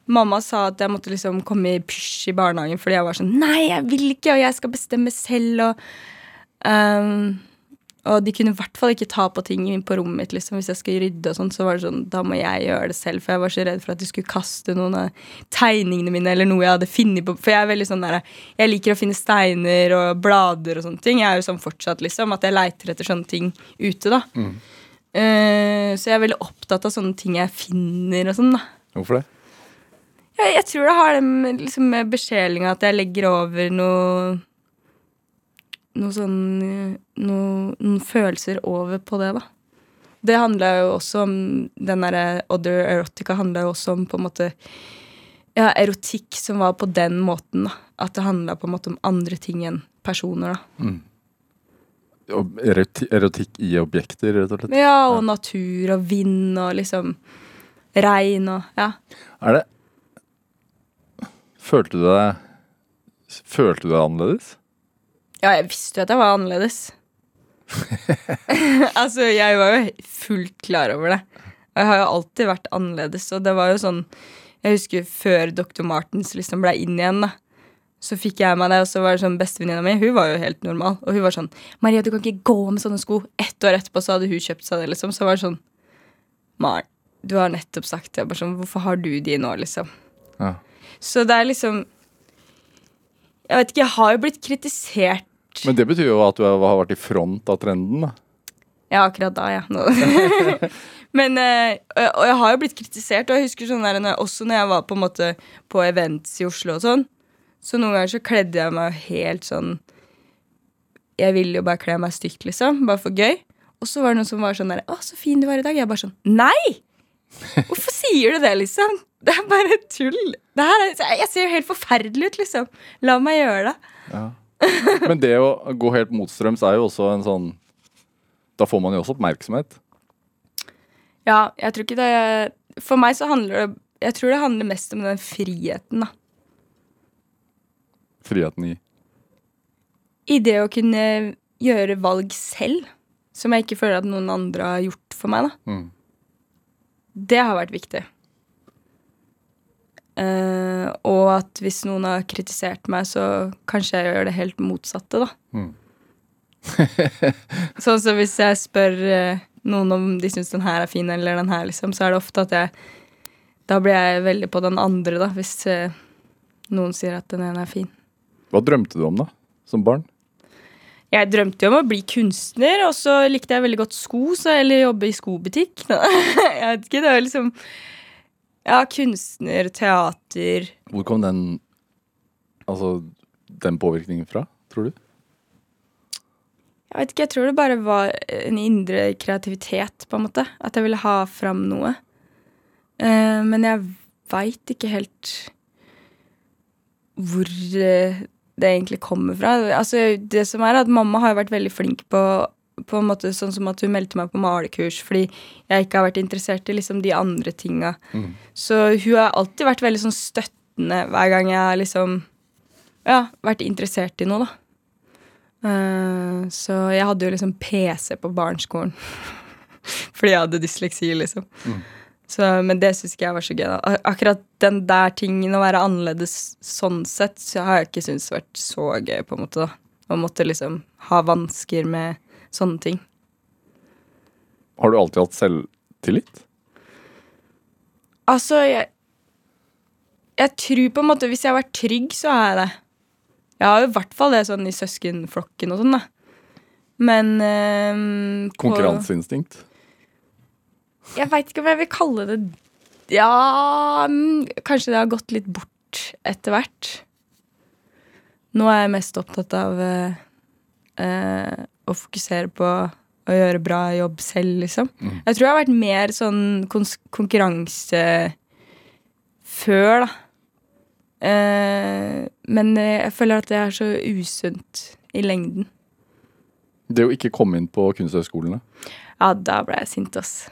Mamma sa at jeg måtte liksom komme i pysj i barnehagen fordi jeg var sånn Nei, jeg vil ikke, og jeg skal bestemme selv, og ehm, Og de kunne i hvert fall ikke ta på ting inn på rommet mitt, liksom. Hvis jeg skulle rydde og sånn, så var det sånn Da må jeg gjøre det selv, for jeg var så redd for at de skulle kaste noen av tegningene mine eller noe jeg hadde finnet på For jeg er veldig sånn der Jeg liker å finne steiner og blader og sånne ting. Jeg er jo sånn fortsatt, liksom, at jeg leiter etter sånne ting ute, da. Eh, så jeg er veldig opptatt av sånne ting jeg finner og sånn, da. Hvorfor det? Jeg, jeg tror det har det med, liksom, med besjelinga at jeg legger over noe Noe sånn noe, Noen følelser over på det, da. Det handla jo også om Den derre Other Erotica handla jo også om på en måte Ja, erotikk som var på den måten, da. At det handla på en måte om andre ting enn personer, da. Og Erotikk i objekter, rett og slett? Ja, og natur og vind og liksom regn og Ja. Er det Følte du deg Følte du deg annerledes? Ja, jeg visste jo at jeg var annerledes. altså, jeg var jo fullt klar over det. Og jeg har jo alltid vært annerledes, og det var jo sånn Jeg husker før Dr. Martens liksom ble inn igjen, da. Så fikk jeg meg det, og så var det sånn bestevenninna mi Hun var jo helt normal. Og hun var sånn 'Maria, du kan ikke gå med sånne sko.' Ett år etterpå så hadde hun kjøpt seg det, liksom. Så var det sånn Maren, du har nettopp sagt det. Bare sånn, Hvorfor har du de nå, liksom? Ja. Så det er liksom Jeg vet ikke, jeg har jo blitt kritisert Men det betyr jo at du har vært i front av trenden, da. Ja, akkurat da, ja. Men, eh, og jeg har jo blitt kritisert, og jeg husker sånn der, også når jeg var på en måte på events i Oslo og sånn, så noen ganger så kledde jeg meg helt sånn Jeg ville jo bare kle meg stygt, liksom. Bare for gøy. Og så var det noen som var sånn der 'Å, så fin du var i dag.' Jeg bare sånn Nei! Hvorfor sier du det, liksom? Det er bare tull. Er, jeg ser jo helt forferdelig ut, liksom. La meg gjøre det. Men det å gå helt motstrøms er jo også en sånn Da får man jo også oppmerksomhet. Ja, jeg tror ikke det For meg så handler det Jeg tror det handler mest om den friheten, da. Friheten i I det å kunne gjøre valg selv, som jeg ikke føler at noen andre har gjort for meg, da. Mm. Det har vært viktig. Eh, og at hvis noen har kritisert meg, så kanskje jeg gjør det helt motsatte, da. Mm. sånn som hvis jeg spør uh, noen om de syns den her er fin, eller den her, liksom, så er det ofte at jeg Da blir jeg veldig på den andre, da, hvis uh, noen sier at den ene er fin. Hva drømte du om, da? Som barn? Jeg drømte jo om å bli kunstner, og så likte jeg veldig godt sko, så eller jobbe i skobutikk. jeg vet ikke, det var liksom Ja, kunstner, teater Hvor kom den Altså, den påvirkningen fra, tror du? Jeg vet ikke, jeg tror det bare var en indre kreativitet, på en måte. At jeg ville ha fram noe. Uh, men jeg veit ikke helt hvor uh, det egentlig kommer fra. Altså, det som er at Mamma har vært veldig flink på på en måte sånn som at hun meldte meg på malekurs fordi jeg ikke har vært interessert i liksom de andre tinga. Mm. Så hun har alltid vært veldig sånn støttende hver gang jeg har liksom ja, vært interessert i noe, da. Uh, så jeg hadde jo liksom PC på barneskolen. fordi jeg hadde dysleksi, liksom. Mm. Så, men det syns ikke jeg var så gøy. da. Akkurat den der tingen, å være annerledes sånn sett, så har jeg ikke syntes vært så gøy, på en måte. da. Å måtte liksom ha vansker med sånne ting. Har du alltid hatt selvtillit? Altså, jeg Jeg tror på en måte Hvis jeg har vært trygg, så har jeg det. Jeg har jo i hvert fall det sånn i søskenflokken og sånn, da. Men øh, på- Konkurranseinstinkt? Jeg veit ikke om jeg vil kalle det. Ja Kanskje det har gått litt bort etter hvert. Nå er jeg mest opptatt av eh, eh, å fokusere på å gjøre bra jobb selv, liksom. Mm. Jeg tror jeg har vært mer sånn konkurranse før, da. Eh, men jeg føler at det er så usunt i lengden. Det å ikke komme inn på kunsthøgskolene? Ja, da ble jeg sint, ass.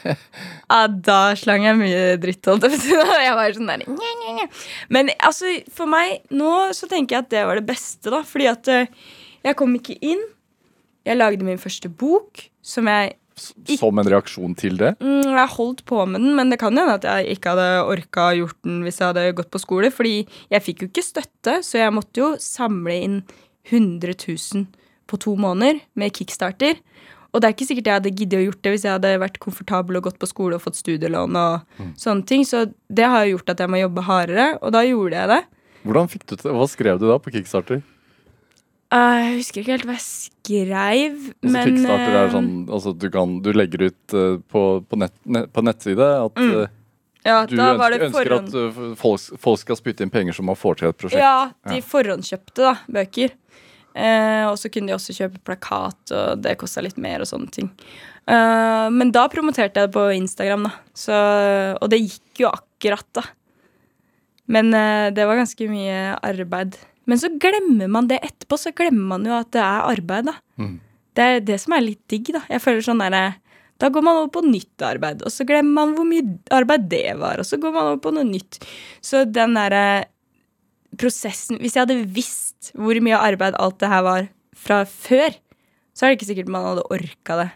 ja, da slang jeg mye dritt, holdt jeg på. Jeg var sånn der nye, nye, nye. Men altså, for meg nå så tenker jeg at det var det beste, da. Fordi at eh, jeg kom ikke inn. Jeg lagde min første bok, som jeg ikke, Som en reaksjon til det? mm, Jeg holdt på med den, men det kan hende at jeg ikke hadde orka gjort den hvis jeg hadde gått på skole. Fordi jeg fikk jo ikke støtte, så jeg måtte jo samle inn 100 000 på to måneder med kickstarter. Og det er ikke sikkert jeg hadde giddet å gjort det hvis jeg hadde vært komfortabel og gått på skole og fått studielån og sånne ting. Så det har jo gjort at jeg må jobbe hardere, og da gjorde jeg det. Hvordan fikk du til Hva skrev du da på Kickstarter? Eh, jeg husker ikke helt hva jeg skrev, Altså, men Kickstarter er eh, sånn altså, du, kan, du legger ut uh, på, på, nett, net, på nettside at Mm. ja, du da var ønsker, det ønsker at uh, folk, folk skal spytte inn penger som man får til et prosjekt. Ja, de Ja. forhåndskjøpte da, bøker. Eh, og så kunne de også kjøpe plakat, og det kosta litt mer og sånne ting. Eh, men da promoterte jeg det på Instagram, da. Så, og det gikk jo akkurat, da. Men det var ganske mye arbeid. Men så glemmer man det etterpå, så glemmer man jo at det er arbeid, da. Mm. Det er det som er litt digg, da. Jeg føler sånn derre Da går man over på nytt arbeid, og så glemmer man hvor mye arbeid det var, og så går man over på noe nytt. Så den derre prosessen Hvis jeg hadde visst hvor mye arbeid alt det her var fra før, så er det ikke sikkert man hadde orka det.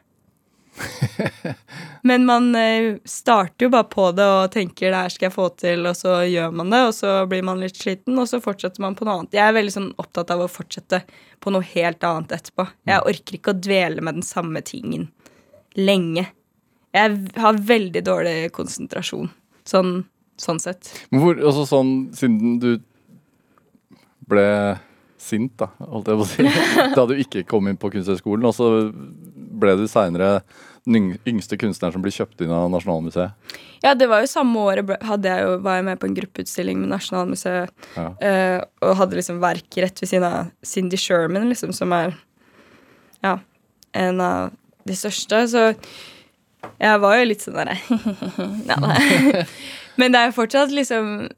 Men man eh, starter jo bare på det og tenker det her skal jeg få til, og så gjør man det, og så blir man litt sliten, og så fortsetter man på noe annet. Jeg er veldig sånn opptatt av å fortsette på noe helt annet etterpå. Jeg orker ikke å dvele med den samme tingen lenge. Jeg har veldig dårlig konsentrasjon, sånn, sånn sett. Men hvor, altså sånn, siden du ble sint, da, holdt jeg på å si, da du ikke kom inn på Kunsthøgskolen, og så ble du seinere den yngste kunstneren som blir kjøpt inn av Nasjonalmuseet. Ja, det var jo samme året hadde jeg jo, var jeg med på en gruppeutstilling med Nasjonalmuseet. Ja. Uh, og hadde liksom verk rett ved siden av Cindy Sherman, liksom, som er ja, en av de største. Så jeg var jo litt sånn derre ja. Men det er jo fortsatt liksom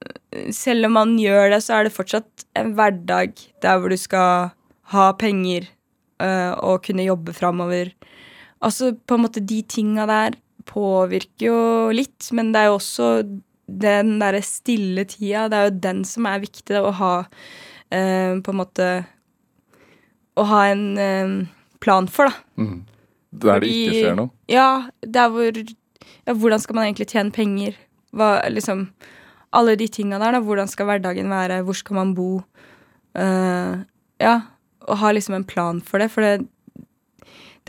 Selv om man gjør det, så er det fortsatt en hverdag der hvor du skal ha penger uh, og kunne jobbe framover. Altså, på en måte, de tinga der påvirker jo litt, men det er jo også den derre stille tida, det er jo den som er viktig å ha eh, På en måte Å ha en eh, plan for, da. Mm. Der det ikke skjer noe. Ja, der hvor Ja, hvordan skal man egentlig tjene penger? Hva, liksom Alle de tinga der, da. Hvordan skal hverdagen være? Hvor skal man bo? Uh, ja. Å ha liksom en plan for det. For det,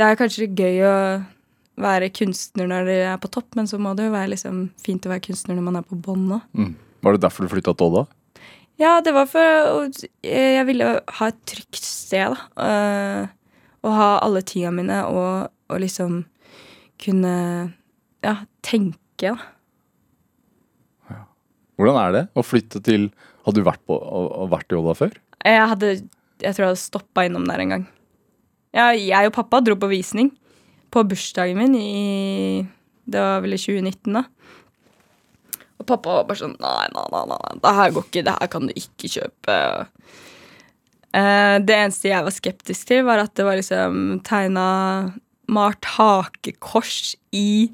det er kanskje gøy å være kunstner når du er på topp, men så må det jo være liksom fint å være kunstner når man er på bånn òg. Mm. Var det derfor du flytta til Odda? Ja, det var for Jeg ville ha et trygt sted, da. Eh, og ha alle tinga mine og, og liksom kunne ja, tenke, da. Hvordan er det å flytte til Hadde du vært, på, vært i Odda før? Jeg hadde Jeg tror jeg hadde stoppa innom der en gang. Ja, jeg og pappa dro på visning på bursdagen min i Det var vel i 2019, da. Og pappa var bare sånn Nei, nei, nei, nei, det her går ikke. Det her kan du ikke kjøpe. Eh, det eneste jeg var skeptisk til, var at det var liksom tegna malt hakekors i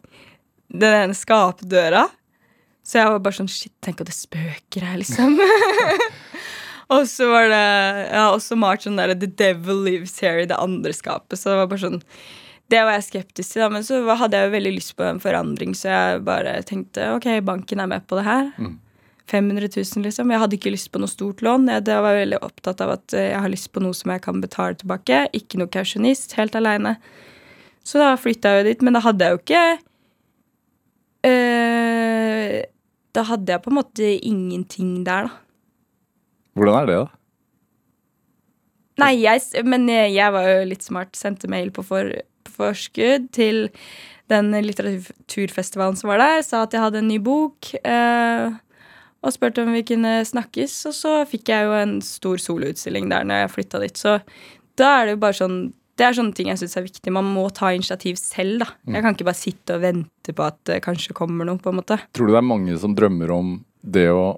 den ene skapdøra. Så jeg var bare sånn Shit, tenk at det spøker her, liksom. og så var det har også malt sånn der The Devil Lives Here i det andre skapet. Så det var bare sånn Det var jeg skeptisk til, da. Men så hadde jeg jo veldig lyst på en forandring, så jeg bare tenkte ok, banken er med på det her. 500 000, liksom. Jeg hadde ikke lyst på noe stort lån. Jeg, det var veldig opptatt av at eh, jeg har lyst på noe som jeg kan betale tilbake. Ikke noe kausjonist, helt aleine. Så da flytta jeg jo dit, men da hadde jeg jo ikke eh, Da hadde jeg på en måte ingenting der, da. Hvordan er det, da? Nei, jeg, men jeg, jeg var jo litt smart. Sendte mail på, for, på forskudd til den litteraturfestivalen som var der. Sa at jeg hadde en ny bok. Eh, og spurte om vi kunne snakkes. Og så fikk jeg jo en stor soloutstilling der når jeg flytta dit. Så da er det jo bare sånn Det er sånne ting jeg syns er viktig. Man må ta initiativ selv, da. Jeg kan ikke bare sitte og vente på at det kanskje kommer noe, på en måte. Tror du det er mange som drømmer om det å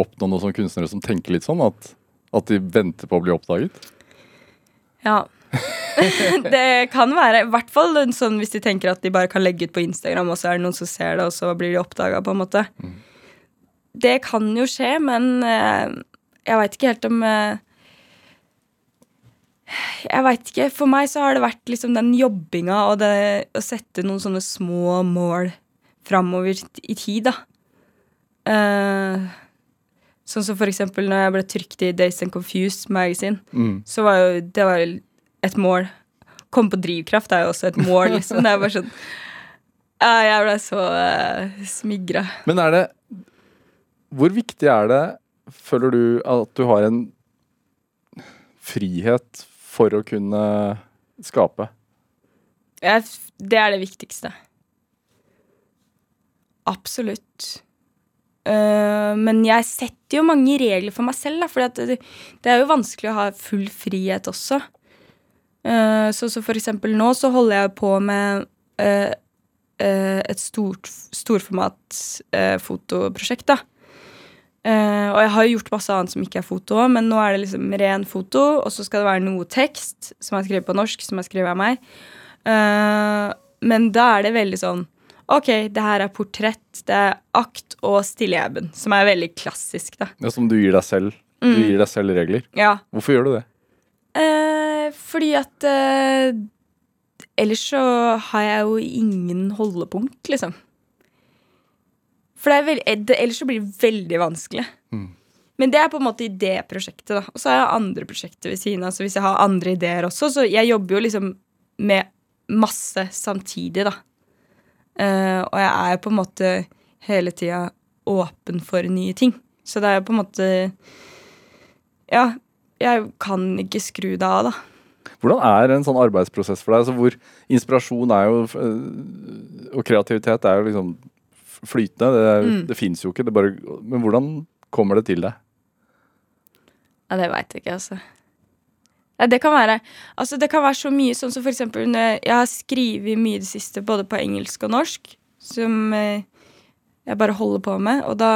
oppnå noe som kunstnere som tenker litt sånn? At, at de venter på å bli oppdaget? Ja. det kan være. I hvert fall sånn hvis de tenker at de bare kan legge ut på Instagram, og så er det noen som ser det, og så blir de oppdaga, på en måte. Det kan jo skje, men eh, jeg veit ikke helt om eh, Jeg veit ikke. For meg så har det vært liksom den jobbinga og det å sette noen sånne små mål framover i tid, da. Eh, sånn som for eksempel når jeg ble trykt i Days and Confused Magazine Mm. så var jo det var et mål. Komme på drivkraft er jo også et mål, liksom. Det er bare sånn Jeg ble så uh, smigra. Men er det Hvor viktig er det, føler du, at du har en frihet for å kunne skape? Det er det viktigste. Absolutt. Eh, men jeg setter jo mange regler for meg selv, da, for det, er jo vanskelig å ha full frihet også. Eh, så, så for eksempel nå så holder jeg på med eh, et stort storformat fotoprosjekt, da. Og jeg har jo gjort masse annet som ikke er foto men nå er det liksom ren foto, og så skal det være noe tekst som er skrevet på norsk, som er skrevet av meg. Men da er det veldig sånn OK, det her er portrett, det er akt og stilleben, som er veldig klassisk, da. Er som du gir deg selv. Du Mm. gir deg selv regler. Ja. Hvorfor gjør du det? Eh, fordi at eh, Ellers så har jeg jo ingen holdepunkt, liksom. For det veld, eh, ellers så blir det veldig vanskelig. Mm. Men det er på en måte i det prosjektet, da. Og så har jeg andre prosjekter ved siden av. Så hvis jeg har andre ideer også, så jeg jobber jo liksom med masse samtidig, da. Eh, og jeg er på en måte hele tida åpen for nye ting. Så det er på en måte Ja, jeg kan ikke skru det av, da. Hvordan er en sånn arbeidsprosess for deg? Altså hvor inspirasjon er jo øh, Og kreativitet er jo liksom flytende. Det, Mm. det fins jo ikke. Det bare, men hvordan kommer det til deg? Ja, det veit jeg ikke, altså. Ja, det kan være Altså, det kan være så mye sånn som for eksempel jeg har skrevet mye i det siste, både på engelsk og norsk, som eh, jeg bare holder på med, og da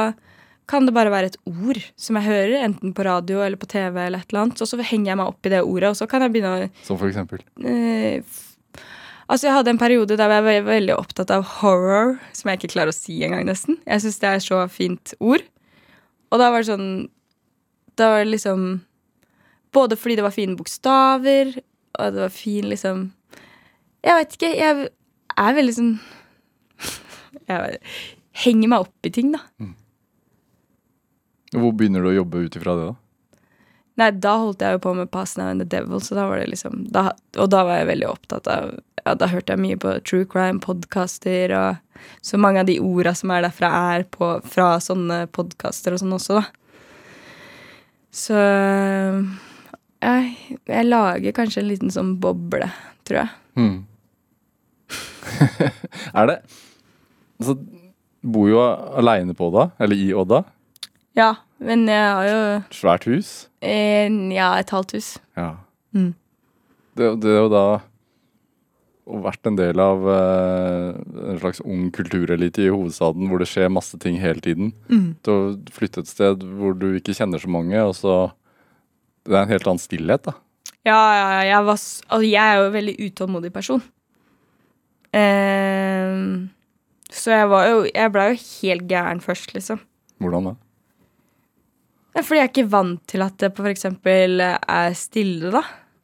kan det bare være et ord som jeg hører, enten på radio eller på TV eller et eller annet, og så henger jeg meg opp i det ordet, og så kan jeg begynne å Som for eksempel. eh, Altså, jeg hadde en periode der jeg var veldig opptatt av horror, som jeg ikke klarer å si engang, nesten. Jeg syns det er så fint ord. Og da var det sånn Da var det liksom Både fordi det var fine bokstaver, og det var fin liksom Jeg vet ikke. Jeg er veldig sånn Jeg henger meg opp i ting, da. Hvor begynner du å jobbe ut ifra det, da? Nei, da holdt jeg jo på med Pass Now and the Devil, så da var det liksom da, Og da var jeg veldig opptatt av Ja, da hørte jeg mye på true crime-podkaster, og så mange av de orda som er derfra, er på, fra sånne podkaster og sånn også, da. Så jeg, jeg lager kanskje en liten sånn boble, tror jeg. Mm. er det Altså, bor jo aleine på Odda, eller i Odda. Ja, men jeg har jo Svært hus. En, ja, et halvt hus. Ja. Mm. Det, det er jo da å vært en del av eh, en slags ung kulturelite i hovedstaden hvor det skjer masse ting hele tiden. Mm. Til å flytte et sted hvor du ikke kjenner så mange, og så Det er en helt annen stillhet, da. Ja, ja, ja, jeg, var, altså, jeg er jo en veldig utålmodig person. Ehm, så jeg var jo Jeg blei jo helt gæren først, liksom. Hvordan da? Ja, fordi jeg er ikke vant til at det f.eks. er stille, da.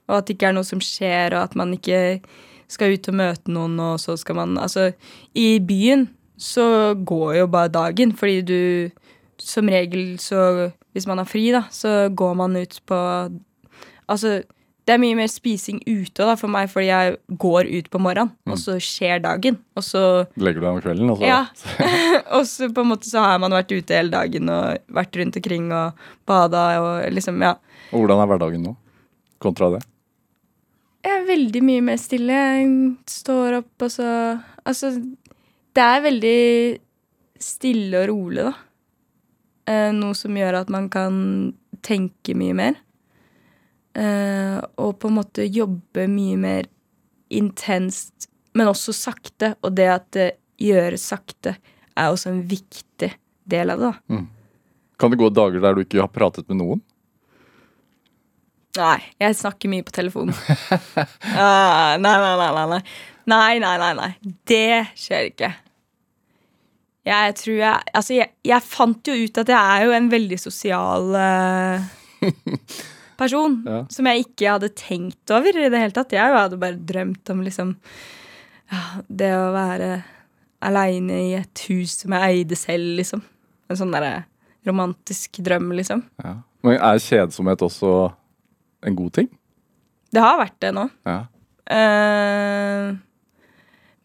Og at det ikke er noe som skjer, og at man ikke skal ut og møte noen, og så skal man Altså, i byen så går jo bare dagen, fordi du som regel så Hvis man har fri, da, så går man ut på Altså, det er mye mer spising ute da, for meg, fordi jeg går ut på morgenen, og så skjer dagen. Og så Legger du deg om kvelden, og så Ja. og så på en måte så har man vært ute hele dagen og vært rundt omkring og bada og liksom, ja. Og hvordan er hverdagen nå? Kontra det? Jeg er veldig mye mer stille. Jeg står opp, og så Altså, det er veldig stille og rolig, da. Eh, noe som gjør at man kan tenke mye mer. Eh, og på en måte jobbe mye mer intenst, men også sakte. Og det at det gjøres sakte, er også en viktig del av det, da. Kan det gå dager der du ikke har pratet med noen? Nei, jeg snakker mye på telefonen. Ah, nei, nei, nei, nei, nei. Nei, nei, nei, nei. Det skjer ikke. Jeg tror jeg Altså, jeg, jeg fant jo ut at jeg er jo en veldig sosial uh, person. Ja. Som jeg ikke hadde tenkt over i det hele tatt. Jeg hadde bare drømt om liksom ja, Det å være aleine i et hus som jeg eide selv, liksom. En sånn derre romantisk drøm, liksom. Ja. Men er kjedsomhet også en god ting? Det har vært det nå. Ja. Eh,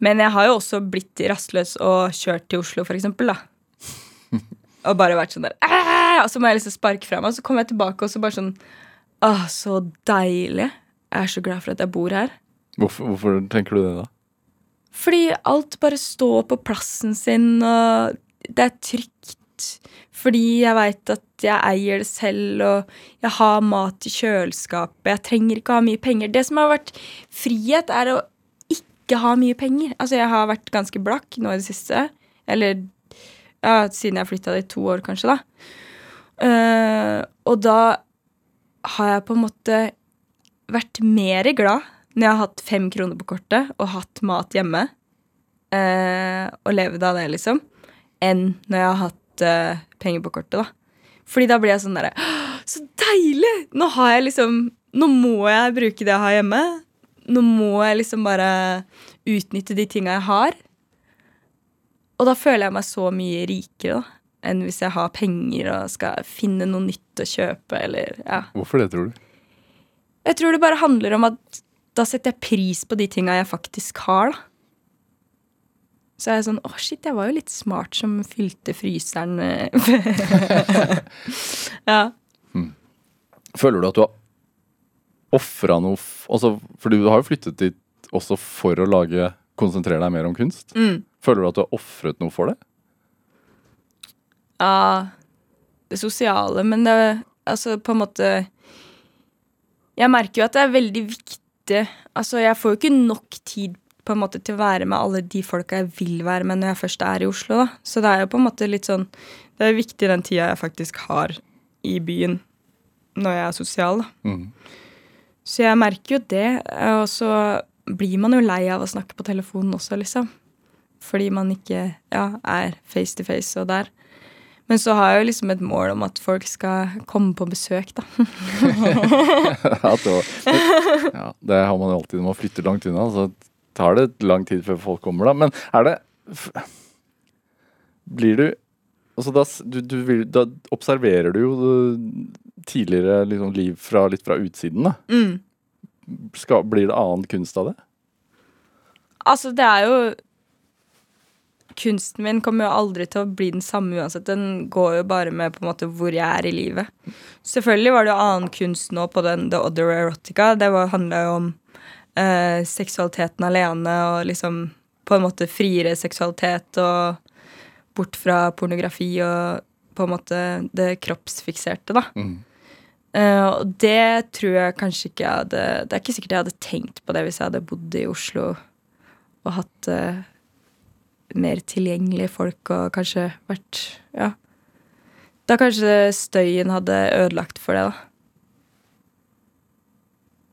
men jeg har jo også blitt rastløs og kjørt til Oslo, for eksempel, da. Og bare vært sånn der «Æ!» Og så må jeg liksom sparke fra meg, og så kommer jeg tilbake og så bare sånn Åh, så deilig. Jeg er så glad for at jeg bor her. Hvorfor, hvorfor tenker du det, da? Fordi alt bare står på plassen sin, og det er trygt. Fordi jeg veit at jeg eier det selv, og jeg har mat i kjøleskapet. Jeg trenger ikke å ha mye penger. Det som har vært frihet, er å ikke ha mye penger. Altså, jeg har vært ganske blakk nå i det siste. Eller ja, siden jeg flytta dit to år, kanskje, da. Uh, og da har jeg på en måte vært mer glad når jeg har hatt fem kroner på kortet og hatt mat hjemme, uh, og levd av det, liksom, enn når jeg har hatt uh, penger på kortet, da. Fordi da blir jeg sånn derre Så deilig! Nå har jeg liksom Nå må jeg bruke det jeg har hjemme. Nå må jeg liksom bare utnytte de tinga jeg har. Og da føler jeg meg så mye rikere, da. Enn hvis jeg har penger og skal finne noe nytt å kjøpe, eller ja. Hvorfor det, tror du? Jeg tror det bare handler om at da setter jeg pris på de tinga jeg faktisk har, da. Så er jeg sånn Å, shit, jeg var jo litt smart som fylte fryseren eh.» Ja. Føler du at du har ofra noe altså, For du har jo flyttet dit også for å lage konsentrere deg mer om kunst. Mm. Føler du at du har ofret noe for det? ja. Det sosiale, men det altså på en måte Jeg merker jo at det er veldig viktig Altså, jeg får jo ikke nok tid på en måte til å være med alle de folka jeg vil være med når jeg først er i Oslo, da. Så det er jo på en måte litt sånn Det er viktig den tida jeg faktisk har i byen når jeg er sosial, da. Mhm. Så jeg merker jo det. Og så blir man jo lei av å snakke på telefonen også, liksom. Fordi man ikke ja, er face to face og der. Men så har jeg jo liksom et mål om at folk skal komme på besøk, da. ja, det, ja, det har man jo alltid når man flytter langt unna. Så tar det lang tid før folk kommer, da. Men er det Blir du Altså da, du, du da observerer du jo tidligere liksom, liv fra, litt fra utsiden, da. Mm. Skal, blir det annen kunst av det? Altså, det er jo Kunsten min kommer jo aldri til å bli den samme uansett. Den går jo bare med på en måte hvor jeg er i livet. Selvfølgelig var det jo annen kunst nå på den The Other Erotica. Det handla jo om eh, seksualiteten alene og liksom på en måte friere seksualitet og bort fra pornografi og på en måte det kroppsfikserte, da. Mm. Eh, og det tror jeg kanskje ikke jeg hadde Det er ikke sikkert jeg hadde tenkt på det hvis jeg hadde bodd i Oslo og hatt uh, mer tilgjengelige folk og kanskje vært Ja. Da kanskje støyen hadde ødelagt for det, da.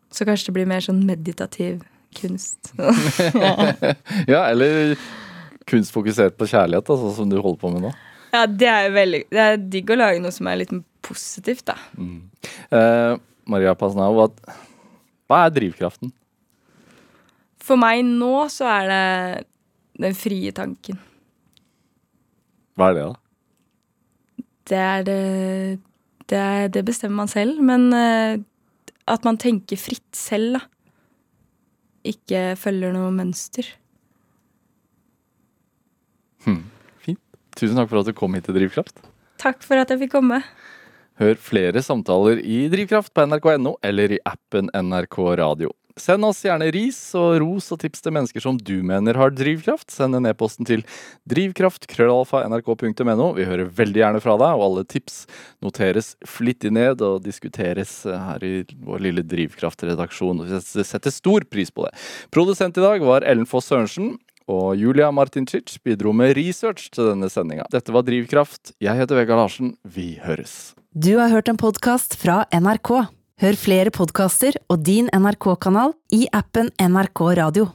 Så kanskje det blir mer sånn meditativ kunst. Ja, eller kunst fokusert på kjærlighet, sånn som du holder på med nå. ja, det er veldig Det er digg å lage noe som er litt positivt, da. Eh, Maria Pasnau, hva, er drivkraften? For meg nå så er det den frie tanken. Hva er det, da? Det er det Det, er, det bestemmer man selv, men eh, at man tenker fritt selv, da. Ikke følger noe mønster. Fint. Tusen takk for at du kom hit til Drivkraft. Takk for at jeg fikk komme. Hør flere samtaler i Drivkraft på nrk.no eller i appen NRK Radio. Send oss gjerne ris og ros og tips til mennesker som du mener har drivkraft. Send en e-posten til drivkraft.krøllalfa.nrk.no. Vi hører veldig gjerne fra deg, og alle tips noteres flittig ned og diskuteres her i vår lille Drivkraft-redaksjon. Vi setter stor pris på det. Produsent i dag var Ellen Foss Sørensen. Og Julia Martincic bidro med research til denne sendinga. Dette var Drivkraft. Jeg heter Vegard Larsen. Vi høres. Du har hørt en podkast fra NRK. Hør flere podkaster og din NRK-kanal i appen NRK Radio.